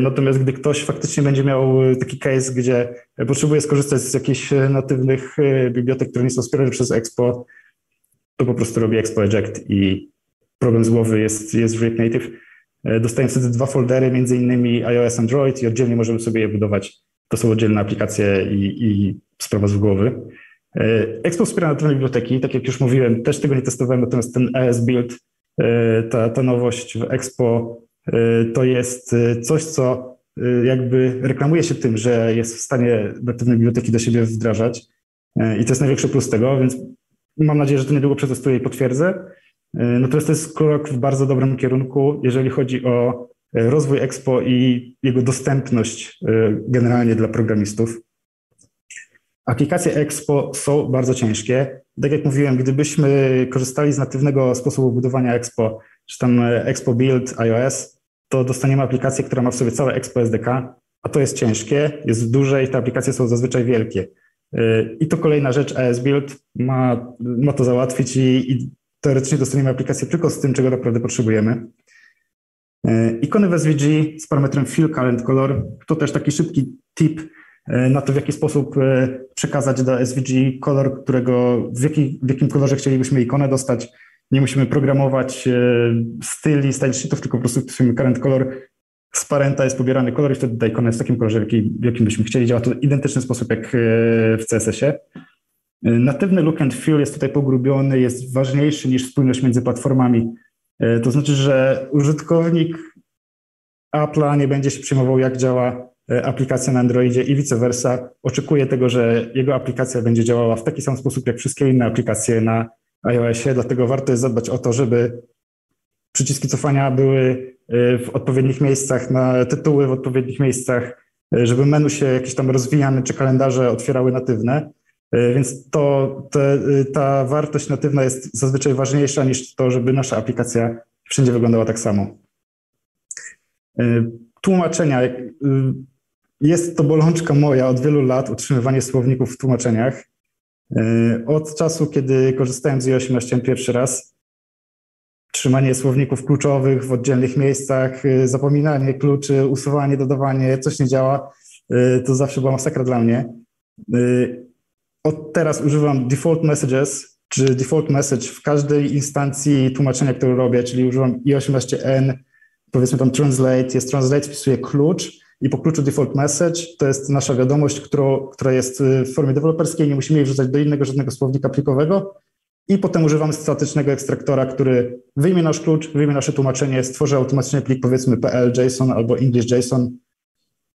S2: Natomiast gdy ktoś faktycznie będzie miał taki case, gdzie potrzebuje skorzystać z jakichś natywnych bibliotek, które nie są wspierane przez Expo, to po prostu robi Expo Eject i problem z głowy jest, jest React Native. Dostajemy wtedy dwa foldery, między innymi iOS, Android i oddzielnie możemy sobie je budować. To są oddzielne aplikacje i, i sprawa z głowy. Expo wspiera natywne biblioteki, tak jak już mówiłem, też tego nie testowałem, natomiast ten ES Build, ta, ta nowość w Expo to jest coś, co jakby reklamuje się tym, że jest w stanie natywne biblioteki do siebie wdrażać i to jest największy plus tego, więc mam nadzieję, że to niedługo przetestuję i potwierdzę. Natomiast to jest krok w bardzo dobrym kierunku, jeżeli chodzi o rozwój Expo i jego dostępność generalnie dla programistów. Aplikacje Expo są bardzo ciężkie. Tak jak mówiłem, gdybyśmy korzystali z natywnego sposobu budowania Expo, czy tam Expo Build iOS, to dostaniemy aplikację, która ma w sobie całe Expo SDK, a to jest ciężkie, jest duże i te aplikacje są zazwyczaj wielkie. I to kolejna rzecz, AS Build ma, ma to załatwić i, i teoretycznie dostaniemy aplikację tylko z tym, czego naprawdę potrzebujemy. Ikony w SVG z parametrem Fill Current Color to też taki szybki tip na to, w jaki sposób przekazać do SVG kolor, którego, w, jaki, w jakim kolorze chcielibyśmy ikonę dostać. Nie musimy programować styli, style sheetów, tylko po prostu wpisujemy current color. Z parenta jest pobierany kolor i wtedy ta ikona jest w takim kolorze, w, jaki, w jakim byśmy chcieli. Działa to w identyczny sposób jak w CSS-ie. Natywny look and feel jest tutaj pogrubiony, jest ważniejszy niż spójność między platformami. To znaczy, że użytkownik Apple'a nie będzie się przejmował, jak działa aplikacja na Androidzie i vice versa. Oczekuje tego, że jego aplikacja będzie działała w taki sam sposób, jak wszystkie inne aplikacje na iOSie, dlatego warto jest zadbać o to, żeby przyciski cofania były w odpowiednich miejscach, na tytuły w odpowiednich miejscach, żeby menu się jakieś tam rozwijane czy kalendarze otwierały natywne. Więc to, te, ta wartość natywna jest zazwyczaj ważniejsza niż to, żeby nasza aplikacja wszędzie wyglądała tak samo. Tłumaczenia. Jest to bolączka moja od wielu lat, utrzymywanie słowników w tłumaczeniach. Od czasu, kiedy korzystałem z i18 pierwszy raz, trzymanie słowników kluczowych w oddzielnych miejscach, zapominanie kluczy, usuwanie, dodawanie, coś nie działa, to zawsze była masakra dla mnie. Od teraz używam default messages, czy default message w każdej instancji tłumaczenia, które robię, czyli używam i18n, powiedzmy tam translate, jest translate, wpisuję klucz i po kluczu default message to jest nasza wiadomość, która jest w formie deweloperskiej, nie musimy jej wrzucać do innego żadnego słownika plikowego. I potem używamy statycznego ekstraktora, który wyjmie nasz klucz, wyjmie nasze tłumaczenie, stworzy automatycznie plik powiedzmy PL JSON albo English JSON.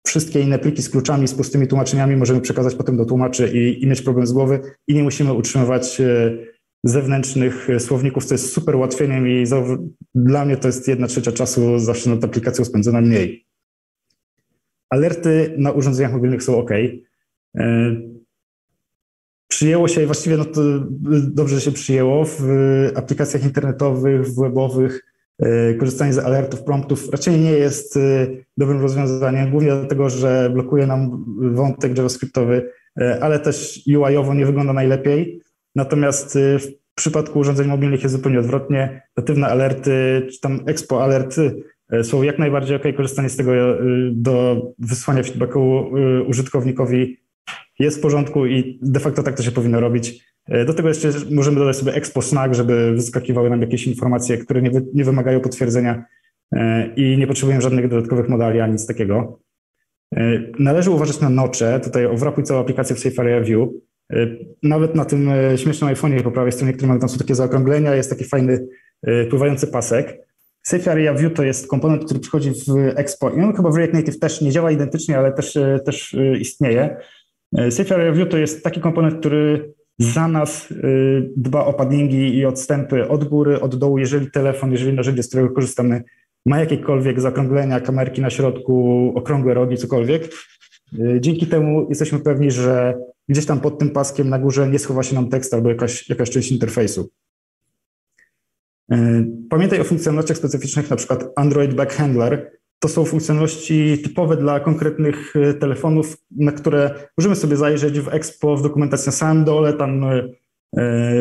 S2: Wszystkie inne pliki z kluczami, z pustymi tłumaczeniami możemy przekazać potem do tłumaczy i, i mieć problem z głowy i nie musimy utrzymywać zewnętrznych słowników, co jest super ułatwieniem i za, dla mnie to jest jedna trzecia czasu zawsze nad aplikacją spędzona mniej. Alerty na urządzeniach mobilnych są ok. Przyjęło się, właściwie no to dobrze się przyjęło w aplikacjach internetowych, w webowych. Korzystanie z alertów, promptów raczej nie jest dobrym rozwiązaniem, głównie dlatego, że blokuje nam wątek JavaScriptowy, ale też UI-owo nie wygląda najlepiej. Natomiast w przypadku urządzeń mobilnych jest zupełnie odwrotnie. Natywne alerty, czy tam expo alerty są jak najbardziej ok. Korzystanie z tego do wysłania feedbacku użytkownikowi jest w porządku i de facto tak to się powinno robić. Do tego jeszcze możemy dodać sobie expo snack, żeby wyskakiwały nam jakieś informacje, które nie, wy, nie wymagają potwierdzenia i nie potrzebujemy żadnych dodatkowych modali ani nic takiego. Należy uważać na nocze. Tutaj owrapuj całą aplikację w Safe Area View. Nawet na tym śmiesznym iPhone'ie po prawej stronie, który ma tam są takie zaokrąglenia, jest taki fajny pływający pasek. Safe Area View to jest komponent, który przychodzi w Expo i on chyba w React Native też nie działa identycznie, ale też, też istnieje. Safe Area View to jest taki komponent, który za nas dba o paddingi i odstępy od góry, od dołu, jeżeli telefon, jeżeli narzędzie, z którego korzystamy, ma jakiekolwiek zaokrąglenia, kamerki na środku, okrągłe rogi, cokolwiek. Dzięki temu jesteśmy pewni, że gdzieś tam pod tym paskiem na górze nie schowa się nam tekst albo jakaś, jakaś część interfejsu. Pamiętaj o funkcjonalnościach specyficznych, na przykład Android Backhandler. To są funkcjonalności typowe dla konkretnych telefonów, na które możemy sobie zajrzeć w Expo, w dokumentacji na dole. Tam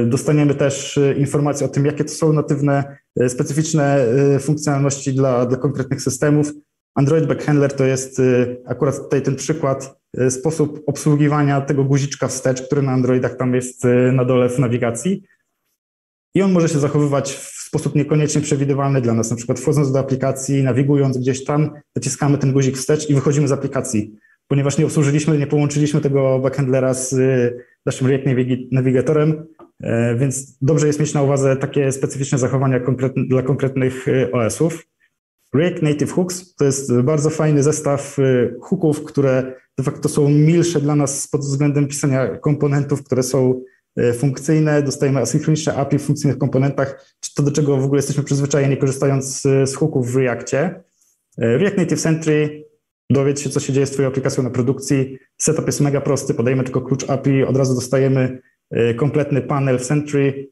S2: dostaniemy też informacje o tym, jakie to są natywne, specyficzne funkcjonalności dla, dla konkretnych systemów. Android Backhandler to jest akurat tutaj ten przykład, sposób obsługiwania tego guziczka wstecz, który na Androidach tam jest na dole w nawigacji i on może się zachowywać w sposób niekoniecznie przewidywalny dla nas. Na przykład wchodząc do aplikacji, nawigując gdzieś tam, naciskamy ten guzik wstecz i wychodzimy z aplikacji. Ponieważ nie obsłużyliśmy, nie połączyliśmy tego backhandlera z y, naszym React Navigatorem, e, więc dobrze jest mieć na uwadze takie specyficzne zachowania konkretne, dla konkretnych y, OS-ów. React Native Hooks to jest bardzo fajny zestaw y, hooków, które de facto są milsze dla nas pod względem pisania komponentów, które są funkcyjne, dostajemy asynchroniczne API w funkcyjnych komponentach, to do czego w ogóle jesteśmy przyzwyczajeni korzystając z hooków w Reactie. E, React Native Sentry, dowiedz się, co się dzieje z Twoją aplikacją na produkcji. Setup jest mega prosty, podajemy tylko klucz API, od razu dostajemy e, kompletny panel w Sentry.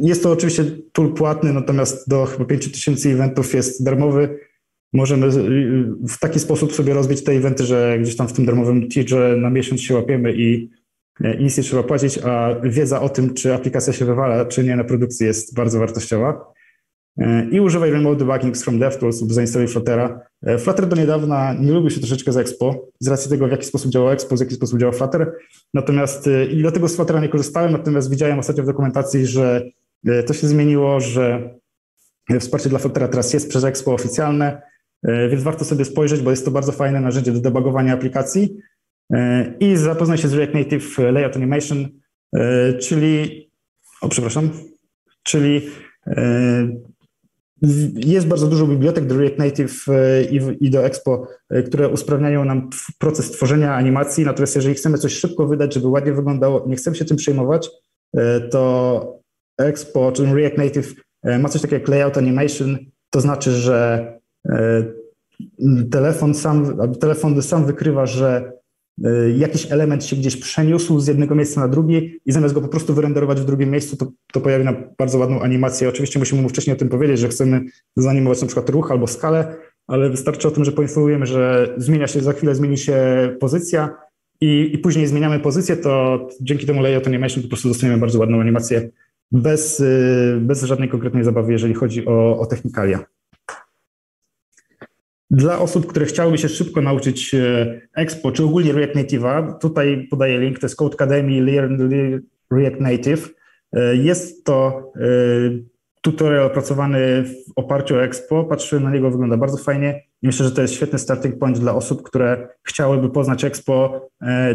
S2: Jest to oczywiście tool płatny, natomiast do chyba 5000 eventów jest darmowy. Możemy w taki sposób sobie rozbić te eventy, że gdzieś tam w tym darmowym tierze na miesiąc się łapiemy i i nic nie trzeba płacić, a wiedza o tym, czy aplikacja się wywala, czy nie na produkcji jest bardzo wartościowa. E, I używaj Remote Debugging from DevTools lub zainstaluj Fluttera. E, Flutter do niedawna nie lubił się troszeczkę z Expo, z racji tego, w jaki sposób działa Expo, w jaki sposób działa Flutter. Natomiast e, i dlatego z Fluttera nie korzystałem, natomiast widziałem ostatnio w dokumentacji, że to się zmieniło, że wsparcie dla Fluttera teraz jest przez Expo oficjalne, więc warto sobie spojrzeć, bo jest to bardzo fajne narzędzie do debugowania aplikacji i zapoznaj się z React Native Layout Animation, e, czyli, o przepraszam, czyli e, jest bardzo dużo bibliotek do React Native e, i do Expo, które usprawniają nam proces tworzenia animacji, natomiast jeżeli chcemy coś szybko wydać, żeby ładnie wyglądało, nie chcemy się tym przejmować, to Expo, czy React Native ma coś takiego jak Layout Animation, to znaczy, że telefon sam, telefon sam wykrywa, że jakiś element się gdzieś przeniósł z jednego miejsca na drugie i zamiast go po prostu wyrenderować w drugim miejscu, to, to pojawi nam bardzo ładną animację. Oczywiście musimy mu wcześniej o tym powiedzieć, że chcemy zanimować na przykład ruch albo skalę, ale wystarczy o tym, że poinformujemy, że zmienia się, za chwilę zmieni się pozycja i, i później zmieniamy pozycję, to dzięki temu layout animation po prostu dostaniemy bardzo ładną animację bez, y, bez żadnej konkretnej zabawy, jeżeli chodzi o, o technikalia. Dla osób, które chciałyby się szybko nauczyć e, Expo, czy ogólnie React Native'a, tutaj podaję link, to jest Code Academy Learn React Native. E, jest to e, tutorial opracowany w oparciu o Expo. Patrzyłem na niego, wygląda bardzo fajnie myślę, że to jest świetny starting point dla osób, które chciałyby poznać Expo,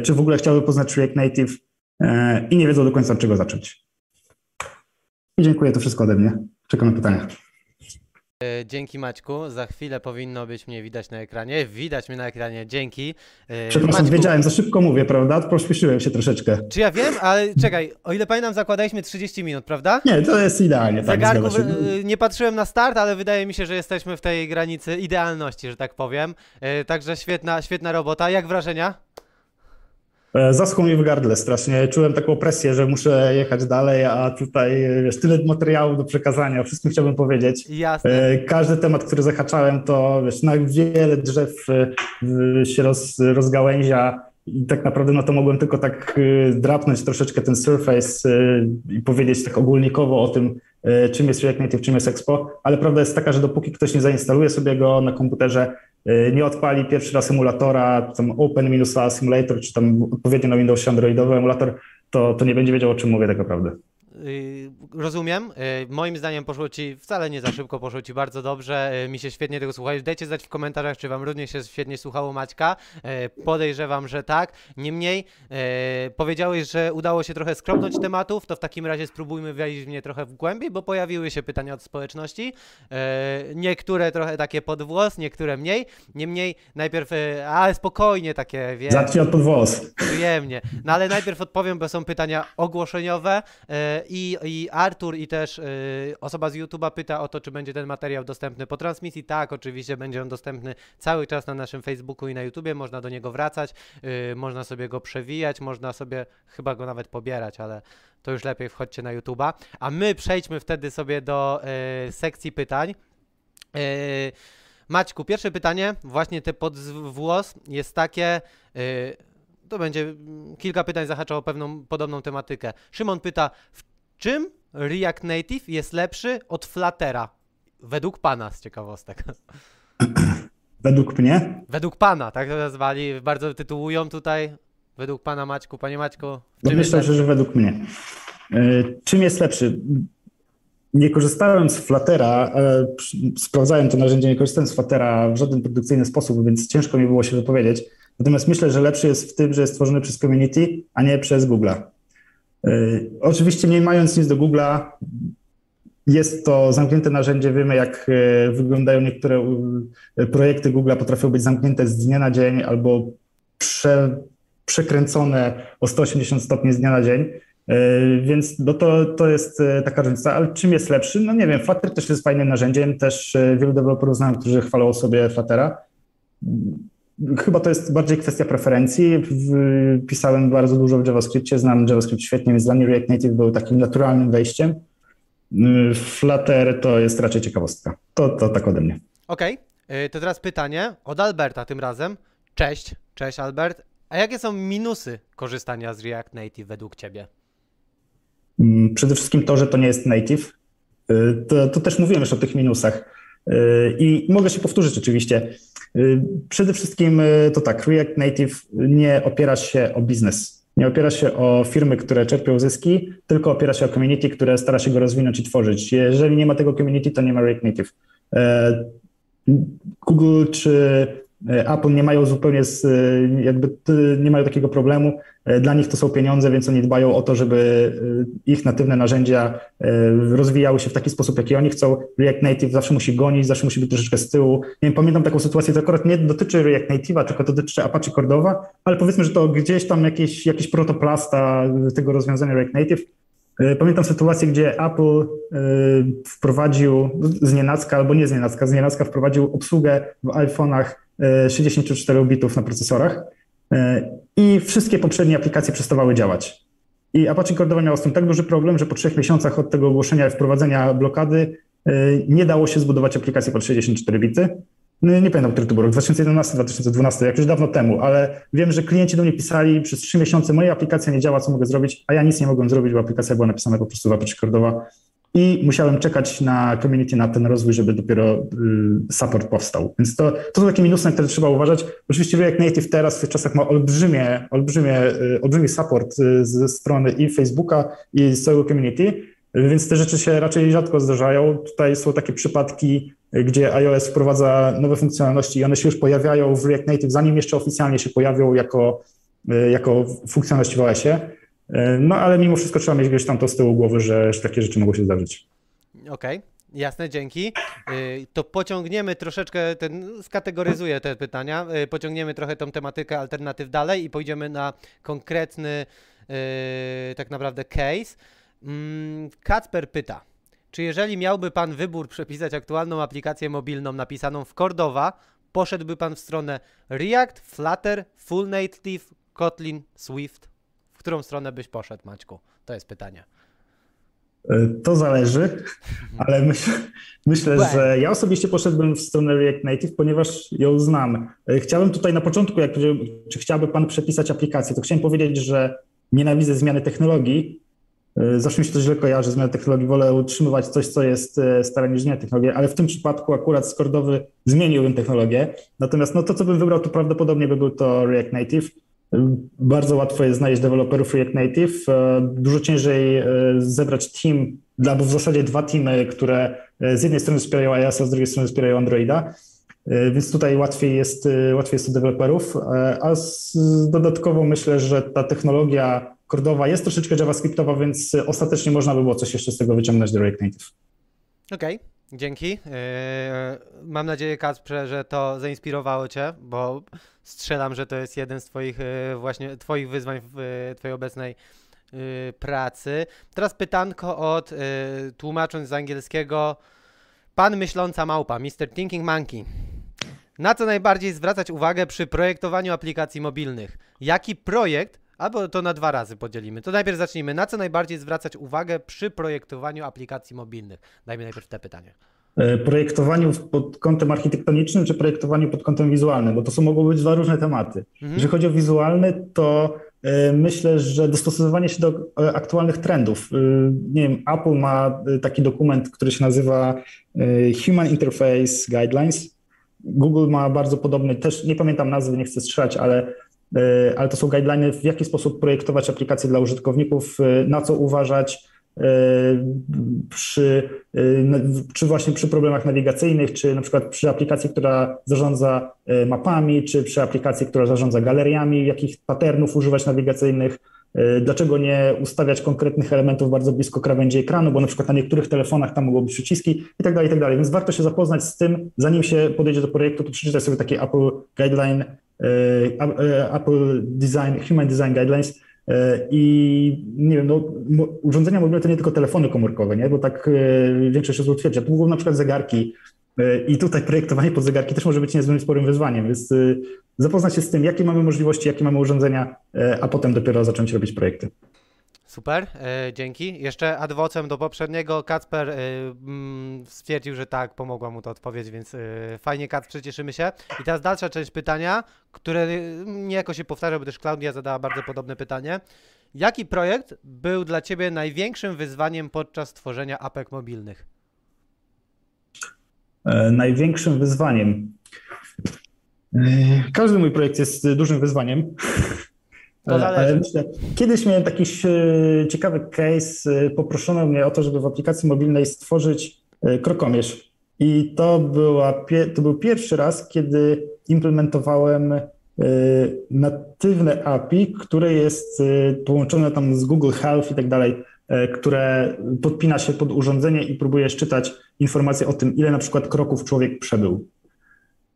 S2: czy w ogóle chciałyby poznać React Native i nie wiedzą do końca, od czego zacząć. I dziękuję, to wszystko ode mnie. Czekam na pytania.
S1: E, dzięki Maćku, za chwilę powinno być mnie widać na ekranie. Widać mnie na ekranie, dzięki.
S2: E, Przepraszam, Maćku, wiedziałem, za szybko mówię, prawda? Pośpieszyłem się troszeczkę.
S1: Czy ja wiem, ale czekaj, o ile pamiętam, zakładaliśmy 30 minut, prawda?
S2: Nie, to jest idealnie. Tak,
S1: Zegarku, nie patrzyłem na start, ale wydaje mi się, że jesteśmy w tej granicy idealności, że tak powiem. E, także świetna, świetna robota. Jak wrażenia?
S2: E, zaschło mi w gardle strasznie. Czułem taką presję, że muszę jechać dalej, a tutaj wiesz, tyle materiału do przekazania, o wszystkim chciałbym powiedzieć.
S1: Jasne. E,
S2: każdy temat, który zahaczałem, to wiesz, na wiele drzew e, się roz, rozgałęzia i tak naprawdę no to mogłem tylko tak drapnąć troszeczkę ten surface i powiedzieć tak ogólnikowo o tym, czym jest React Native, czym jest Expo, ale prawda jest taka, że dopóki ktoś nie zainstaluje sobie go na komputerze, nie odpali pierwszy raz emulatora, tam Open-A Simulator, czy tam odpowiednio na Windows Androidowy emulator, to, to nie będzie wiedział, o czym mówię tak naprawdę.
S1: Y, rozumiem. Y, moim zdaniem poszło ci wcale nie za szybko, poszło ci bardzo dobrze. Y, mi się świetnie tego słuchałeś. Dajcie znać w komentarzach, czy wam również się świetnie słuchało Maćka. Podejrzewam, że tak. Niemniej powiedziałeś, że udało się trochę skromnąć tematów, to w takim razie spróbujmy wejść w nie trochę w głębiej, bo pojawiły się pytania od społeczności. Niektóre trochę takie pod włos, niektóre mniej. Niemniej najpierw, ale spokojnie takie,
S2: wiem. Zacznij od pod włos.
S1: Przyjemnie. No ale najpierw odpowiem, bo są pytania ogłoszeniowe i, i Artur i też y, osoba z YouTube'a pyta o to, czy będzie ten materiał dostępny po transmisji. Tak, oczywiście będzie on dostępny cały czas na naszym Facebooku i na YouTubie. Można do niego wracać, y, można sobie go przewijać, można sobie chyba go nawet pobierać, ale to już lepiej wchodźcie na YouTube'a. A my przejdźmy wtedy sobie do y, sekcji pytań. Y, Maćku, pierwsze pytanie, właśnie te pod włos jest takie, yy, to będzie mm, kilka pytań zahacza o pewną podobną tematykę. Szymon pyta, w czym React Native jest lepszy od Fluttera? Według pana z ciekawostek. [CLEARS THROAT]
S2: Według mnie?
S1: Według pana, tak to nazwali, bardzo tytułują tutaj. Według pana Maćku, panie Maćku.
S2: No myślę, że według mnie. Yy, czym jest lepszy? Nie korzystałem z Fluttera, e, sprawdzałem to narzędzie, nie korzystałem z Fluttera w żaden produkcyjny sposób, więc ciężko mi było się wypowiedzieć. Natomiast myślę, że lepszy jest w tym, że jest stworzony przez community, a nie przez Google'a. Yy, oczywiście nie mając nic do Google'a, jest to zamknięte narzędzie. Wiemy, jak e, wyglądają niektóre projekty Google'a, potrafią być zamknięte z dnia na dzień albo prze, przekręcone o 180 stopni z dnia na dzień. E, więc no to, to jest e, taka różnica. Ale czym jest lepszy? No nie wiem, Flutter też jest fajnym narzędziem. Też e, wielu deweloperów znam, którzy chwalą sobie Fluttera. Chyba to jest bardziej kwestia preferencji. Pisałem bardzo dużo w JavaScriptie, znam JavaScript świetnie, więc dla mnie React Native był takim naturalnym wejściem. Flutter to jest raczej ciekawostka. To, to tak ode mnie.
S1: Okej, okay. to teraz pytanie od Alberta tym razem. Cześć, cześć Albert. A jakie są minusy korzystania z React Native według Ciebie?
S2: Mm, przede wszystkim to, że to nie jest native. Y, to, to też mówiłem już o tych minusach. Y, I mogę się powtórzyć oczywiście. Y, przede wszystkim to tak, React Native nie opiera się o biznes. Nie opiera się o firmy, które czerpią zyski, tylko opiera się o community, które stara się go rozwinąć i tworzyć. Jeżeli nie ma tego community, to nie ma React Native. Google czy Apple nie mają zupełnie, z, jakby nie mają takiego problemu. E, dla nich to są pieniądze, więc oni dbają o to, żeby ich natywne narzędzia rozwijały się w taki sposób, jaki oni chcą. React Native zawsze musi gonić, zawsze musi być troszeczkę z tyłu. Nie wiem, pamiętam taką sytuację, to akurat nie dotyczy React Native'a, tylko to dotyczy Apache Cordowa, ale powiedzmy, że to gdzieś tam jakiś, jakiś protoplasta tego rozwiązania React Native Pamiętam sytuację, gdzie Apple wprowadził z nienacka, albo nie z nienacka, z nienacka wprowadził obsługę w iPhone'ach 64 bitów na procesorach e, i wszystkie poprzednie aplikacje przestawały działać. I Apache Cordova miało z tym tak duży problem, że po trzech miesiącach od tego ogłoszenia i wprowadzenia blokady e, nie dało się zbudować aplikacji pod 64 bity. No, nie pamiętam, który to był rok, 2011, 2012, jak już dawno temu, ale wiem, że klienci do mnie pisali przez trzy miesiące, moja aplikacja nie działa, co mogę zrobić, a ja nic nie mogłem zrobić, bo aplikacja była napisana po prostu w Apache Cordova i musiałem czekać na community, na ten rozwój, żeby dopiero y, support powstał. Więc to, to są takie minusy, na które trzeba uważać. Oczywiście React Native teraz w tych czasach ma olbrzymie, olbrzymie, y, olbrzymi support y, ze strony i Facebooka, i z całego community, więc te rzeczy się raczej rzadko zdarzają. Tutaj są takie przypadki, gdzie iOS wprowadza nowe funkcjonalności i one się już pojawiają w React Native, zanim jeszcze oficjalnie się pojawią jako, jako funkcjonalność w OSie. E, no ale mimo wszystko trzeba mieć gdzieś tam to z tyłu głowy, że, że takie rzeczy mogą się zdarzyć.
S1: Okej. Okay. Jasne, dzięki. E, to pociągniemy troszeczkę, ten, skategoryzuję te pytania, e, pociągniemy trochę tą tematykę alternatyw dalej i pójdziemy na konkretny tak naprawdę case. Mm, Kacper pyta, czy jeżeli miałby Pan wybór przepisać aktualną aplikację mobilną napisaną w Cordova, poszedłby Pan w stronę React, Flutter, Full Native, Kotlin, Swift? Którą stronę byś poszedł, Maćku? To jest pytanie.
S2: E, to zależy, ale myśl, myślę, że ja osobiście poszedłbym w stronę React Native, ponieważ ją znam. E, chciałem tutaj na początku, jak czy chciałby Pan przepisać aplikację, to chciałem powiedzieć, że nienawidzę zmiany technologii. E, zawsze mi się to źle kojarzy, zmiany technologii. Wolę utrzymywać coś, co jest stare niż zmiana technologii, ale w tym przypadku akurat skordowy zmieniłbym technologię. Natomiast no, to, co bym wybrał, to prawdopodobnie by był to React Native. Bardzo łatwo jest znaleźć deweloperów React Native. E, dużo ciężej e, zebrać team, albo w zasadzie dwa teamy, które e, z jednej strony wspierają iOS, a z drugiej strony wspierają Androida. Więc tutaj łatwiej jest, łatwiej jest do deweloperów. A z, dodatkowo myślę, że ta technologia kordowa jest troszeczkę JavaScriptowa, więc ostatecznie można by było coś jeszcze z tego wyciągnąć do React Native.
S1: Okej. Okay. Dzięki. Mam nadzieję, Kacprze, że to zainspirowało Cię, bo strzelam, że to jest jeden z Twoich e, właśnie Twoich wyzwań w e, Twojej obecnej pracy. Teraz pytanko od tłumacząc z angielskiego Pan myśląca małpa, Mr. Thinking Monkey. Na co najbardziej zwracać uwagę przy projektowaniu aplikacji mobilnych? Jaki projekt, albo to na dwa razy podzielimy. To najpierw zacznijmy. Na co najbardziej zwracać uwagę przy projektowaniu aplikacji mobilnych? Dajmy najpierw te pytanie.
S2: E, projektowaniu pod kątem architektonicznym czy projektowaniu pod kątem wizualnym, bo to są mogą być dwa różne tematy. Mhm. Jeżeli chodzi o wizualny, to e, myślę, że dostosowywanie się do e, aktualnych trendów. Nie wiem, Apple ma taki dokument, który się nazywa Human Interface Guidelines. Google ma bardzo podobny, też nie pamiętam nazwy, nie chcę strzelać, ale, ale to są guidelines, w jaki sposób projektować aplikacje dla użytkowników, na co uważać, E, przy, e, czy właśnie przy problemach nawigacyjnych, czy na przykład przy aplikacji, która zarządza e, mapami, czy przy aplikacji, która zarządza galeriami, jakich patternów używać nawigacyjnych, dlaczego nie ustawiać konkretnych elementów bardzo blisko krawędzi ekranu, bo na przykład na niektórych telefonach tam mogą być przyciski i tak dalej, i tak dalej. Więc warto się zapoznać z tym, zanim się podejdzie do projektu, to przeczytać sobie takie Apple Guideline, Apple Design, Human Design Guidelines, E, I nie wiem, no, urządzenia mobilne to nie tylko telefony komórkowe, nie? bo tak e, większość osób twierdzi. To mogą na przykład zegarki. E, I tutaj projektowanie pod zegarki też może być niezwykle sporym wyzwaniem, więc zapoznać się z tym, jakie mamy możliwości, jakie mamy urządzenia, a potem dopiero zacząć robić projekty.
S1: Super, e, dzięki. Jeszcze adwocem do poprzedniego Kacper e, mm, stwierdził, że tak, pomogła mu to odpowiedź, więc e, fajnie Kacper, cieszymy się. I teraz dalsza część pytania, które niejako się powtarza, bo też Klaudia zadała bardzo podobne pytanie. Jaki projekt był dla Ciebie największym wyzwaniem podczas tworzenia apek mobilnych?
S2: Największym wyzwaniem. Każdy mój projekt jest dużym wyzwaniem. To zależy. Myślę, kiedyś miałem taki e, ciekawy case, e, poproszono mnie o to, żeby w aplikacji mobilnej stworzyć e, krokomierz. I to, była, to był pierwszy raz, kiedy implementowałem natywne API, które jest połączone tam z Google Health i tak dalej, które podpina się pod urządzenie i próbuje szczytać informacje o tym, ile na przykład kroków człowiek przebył.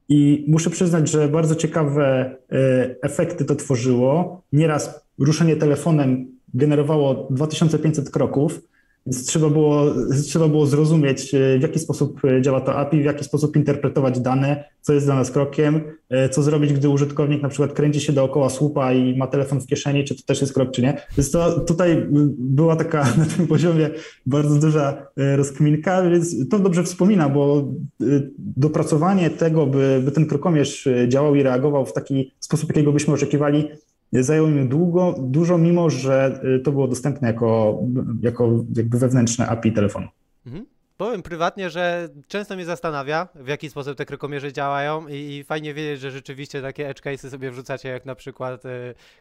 S2: I muszę przyznać, że bardzo ciekawe e, efekty to tworzyło. Nieraz ruszenie telefonem generowało 2500 kroków, więc trzeba było, trzeba było zrozumieć, e, w jaki sposób e, działa to API, w jaki sposób interpretować dane, co jest dla nas krokiem, e, co zrobić, gdy użytkownik na przykład kręci się dookoła słupa i ma telefon w kieszeni, czy to też jest krok, czy nie. Więc to tutaj była taka [LAUGHS] na tym poziomie bardzo duża rozkminka, więc to dobrze wspomina, bo dopracowanie tego, by, by ten krokomierz działał i reagował w taki sposób, jakiego byśmy oczekiwali, Zajęło mi długo, dużo, mimo że y, to było dostępne jako, jako jakby wewnętrzne API telefonu. Mhm.
S1: Powiem prywatnie, że często mnie zastanawia, w jaki sposób te krokomierze działają i, i fajnie wiedzieć, że rzeczywiście takie edge cases sobie wrzucacie, jak na przykład y,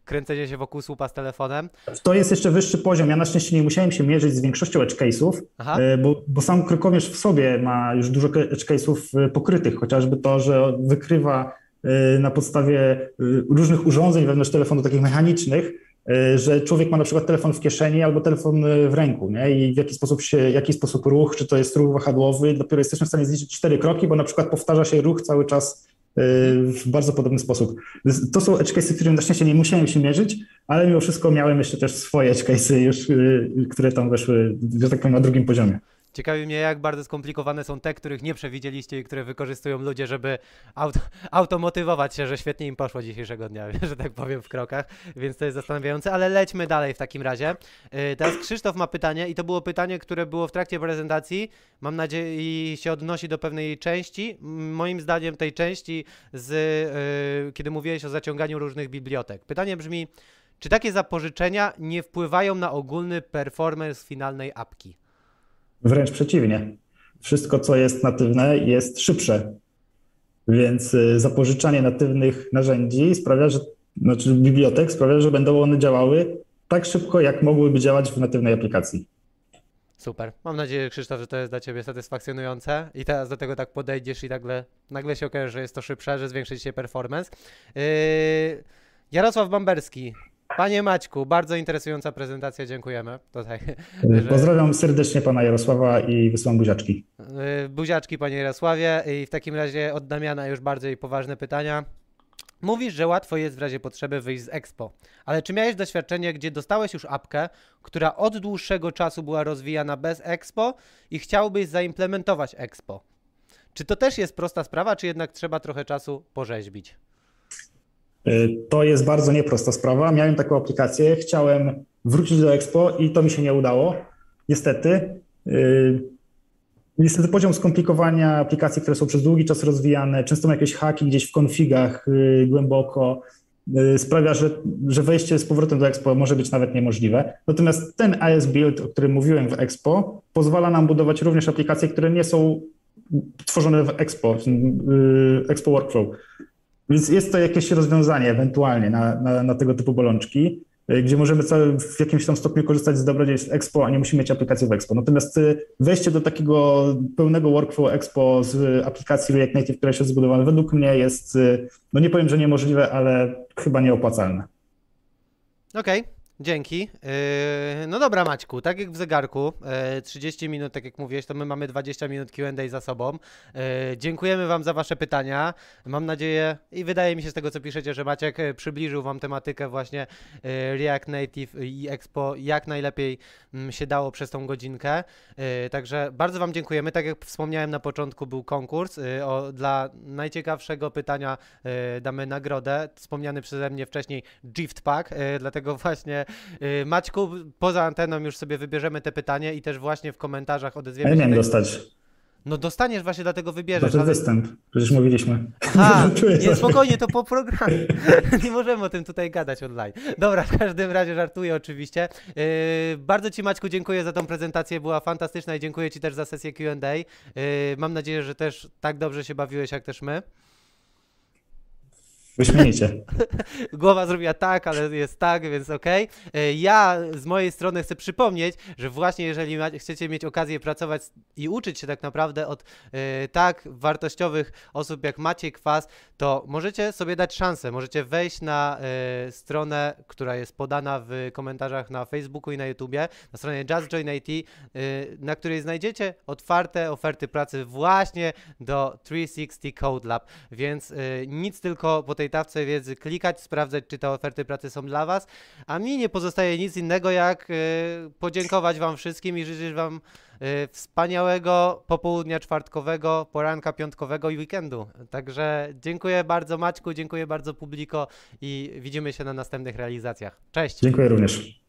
S1: kręcenie się wokół słupa z telefonem.
S2: To jest jeszcze wyższy poziom. Ja na szczęście nie musiałem się mierzyć z większością edge case'ów, y, bo, bo sam krokomierz w sobie ma już dużo edge case'ów y, pokrytych, chociażby to, że wykrywa na podstawie y, różnych urządzeń wewnątrz telefonu, takich mechanicznych, y, że człowiek ma na przykład telefon w kieszeni albo telefon w ręku, nie? I w jaki sposób się, jaki sposób ruch, czy to jest ruch wahadłowy, dopiero jesteśmy w stanie zliczyć cztery kroki, bo na przykład powtarza się ruch cały czas w bardzo podobny sposób. To są edge cases, którym na szczęście nie musiałem się mierzyć, ale mimo wszystko miałem jeszcze też swoje edge cases już, które tam weszły, że tak powiem, na drugim poziomie.
S1: Ciekawi mnie, jak bardzo skomplikowane są te, których nie przewidzieliście i które wykorzystują ludzie, żeby auto, [LAUGHS] automotywować się, że świetnie im poszło dzisiejszego dnia, [LAUGHS] że tak powiem w krokach, więc to jest zastanawiające, ale lećmy dalej w takim razie. Yy, teraz Krzysztof ma pytanie i to było pytanie, które było w trakcie prezentacji, mam nadzieję i się odnosi do pewnej części, moim zdaniem tej części z, yy, kiedy mówiłeś o zaciąganiu różnych bibliotek. Pytanie brzmi, czy takie zapożyczenia nie wpływają na ogólny performance finalnej apki?
S2: Wręcz przeciwnie. Wszystko, co jest natywne, jest szybsze. Więc y, zapożyczanie natywnych narzędzi sprawia, że, znaczy bibliotek sprawia, że będą one działały tak szybko, jak mogłyby działać w natywnej aplikacji.
S1: Super. Mam nadzieję, Krzysztof, że to jest dla Ciebie satysfakcjonujące i teraz do tego tak podejdziesz i nagle, nagle się okaże, że jest to szybsze, że zwiększy się performance. Yy, Jarosław Bamberski Panie Maćku, bardzo interesująca prezentacja, dziękujemy. Tutaj,
S2: że... Pozdrawiam serdecznie pana Jarosława i wysyłam buziaczki.
S1: Y, buziaczki panie Jarosławie i w takim razie od Damiana już bardziej poważne pytania. Mówisz, że łatwo jest w razie potrzeby wyjść z Expo, ale czy miałeś doświadczenie, gdzie dostałeś już apkę, która od dłuższego czasu była rozwijana bez Expo i chciałbyś zaimplementować Expo? Czy to też jest prosta sprawa, czy jednak trzeba trochę czasu porzeźbić?
S2: Y, to jest bardzo nieprosta sprawa. Miałem taką aplikację, chciałem wrócić do Expo i to mi się nie udało. Niestety. Y, niestety poziom skomplikowania aplikacji, które są przez długi czas rozwijane, często ma jakieś haki gdzieś w konfigach y, głęboko, sprawia, że, że wejście z powrotem do Expo może być nawet niemożliwe. Natomiast ten AS Build, o którym mówiłem w Expo, pozwala nam budować również aplikacje, które nie są tworzone w Expo, y, Expo Workflow. Więc jest to jakieś rozwiązanie ewentualnie na, na, na tego typu bolączki. Y, gdzie możemy w jakimś tam stopniu korzystać z dobrodziejstw Expo, a nie musimy mieć aplikacji w Expo. Natomiast y, wejście do takiego pełnego workflow Expo z aplikacji React Native, która się zbudowana, według mnie jest, y, no nie powiem, że niemożliwe, ale chyba nieopłacalne.
S1: Okej. Okay. Dzięki. Yy, no dobra, Maćku, tak jak w zegarku, 30 yy, minut, tak jak mówiłeś, to my mamy 20 minut QA za sobą. Yy, dziękujemy Wam za Wasze pytania. Mam nadzieję i wydaje mi się z tego, co piszecie, że Maciek przybliżył Wam tematykę właśnie React Native i Expo jak najlepiej mm, się dało przez tą godzinkę. Także bardzo Wam dziękujemy. Tak jak wspomniałem na początku, był konkurs. O, dla najciekawszego pytania damy nagrodę. Wspomniany przeze mnie wcześniej Gift Pack, dlatego właśnie Maćku, poza anteną już sobie wybierzemy te pytanie i też właśnie w komentarzach odezwiemy
S2: ja się. Nie dostać.
S1: No dostaniesz właśnie, dlatego wybierzesz.
S2: To ale... występ, przecież mówiliśmy.
S1: A, [LAUGHS] nie, spokojnie, to po programie. [LAUGHS] nie możemy o tym tutaj gadać online. Dobra, w każdym razie żartuję oczywiście. Yy, bardzo Ci Maćku dziękuję za tą prezentację, była fantastyczna i dziękuję Ci też za sesję Q&A. Yy, mam nadzieję, że też tak dobrze się bawiłeś jak też my.
S2: Wyśmienicie. [LAUGHS]
S1: Głowa zrobiła tak, ale jest tak, więc okej. Okay. Ja z mojej strony chcę przypomnieć, że właśnie jeżeli chcecie mieć okazję pracować i uczyć się tak naprawdę od e, tak wartościowych osób jak Maciej Kwas, to możecie sobie dać szansę. Możecie wejść na e, stronę, która jest podana w komentarzach na Facebooku i na YouTubie, na stronie Just Join IT, e, na której znajdziecie otwarte oferty pracy właśnie do 360 Code Lab. Więc nic tylko po tej tawce wiedzy klikać, sprawdzać, czy te oferty pracy są dla Was. A mi nie pozostaje nic innego, jak y, podziękować Wam wszystkim i życzyć Wam y, wspaniałego popołudnia czwartkowego, poranka piątkowego i weekendu. Także dziękuję bardzo Maćku, dziękuję bardzo publiko i widzimy się na następnych realizacjach. Cześć.
S2: Dziękuję również.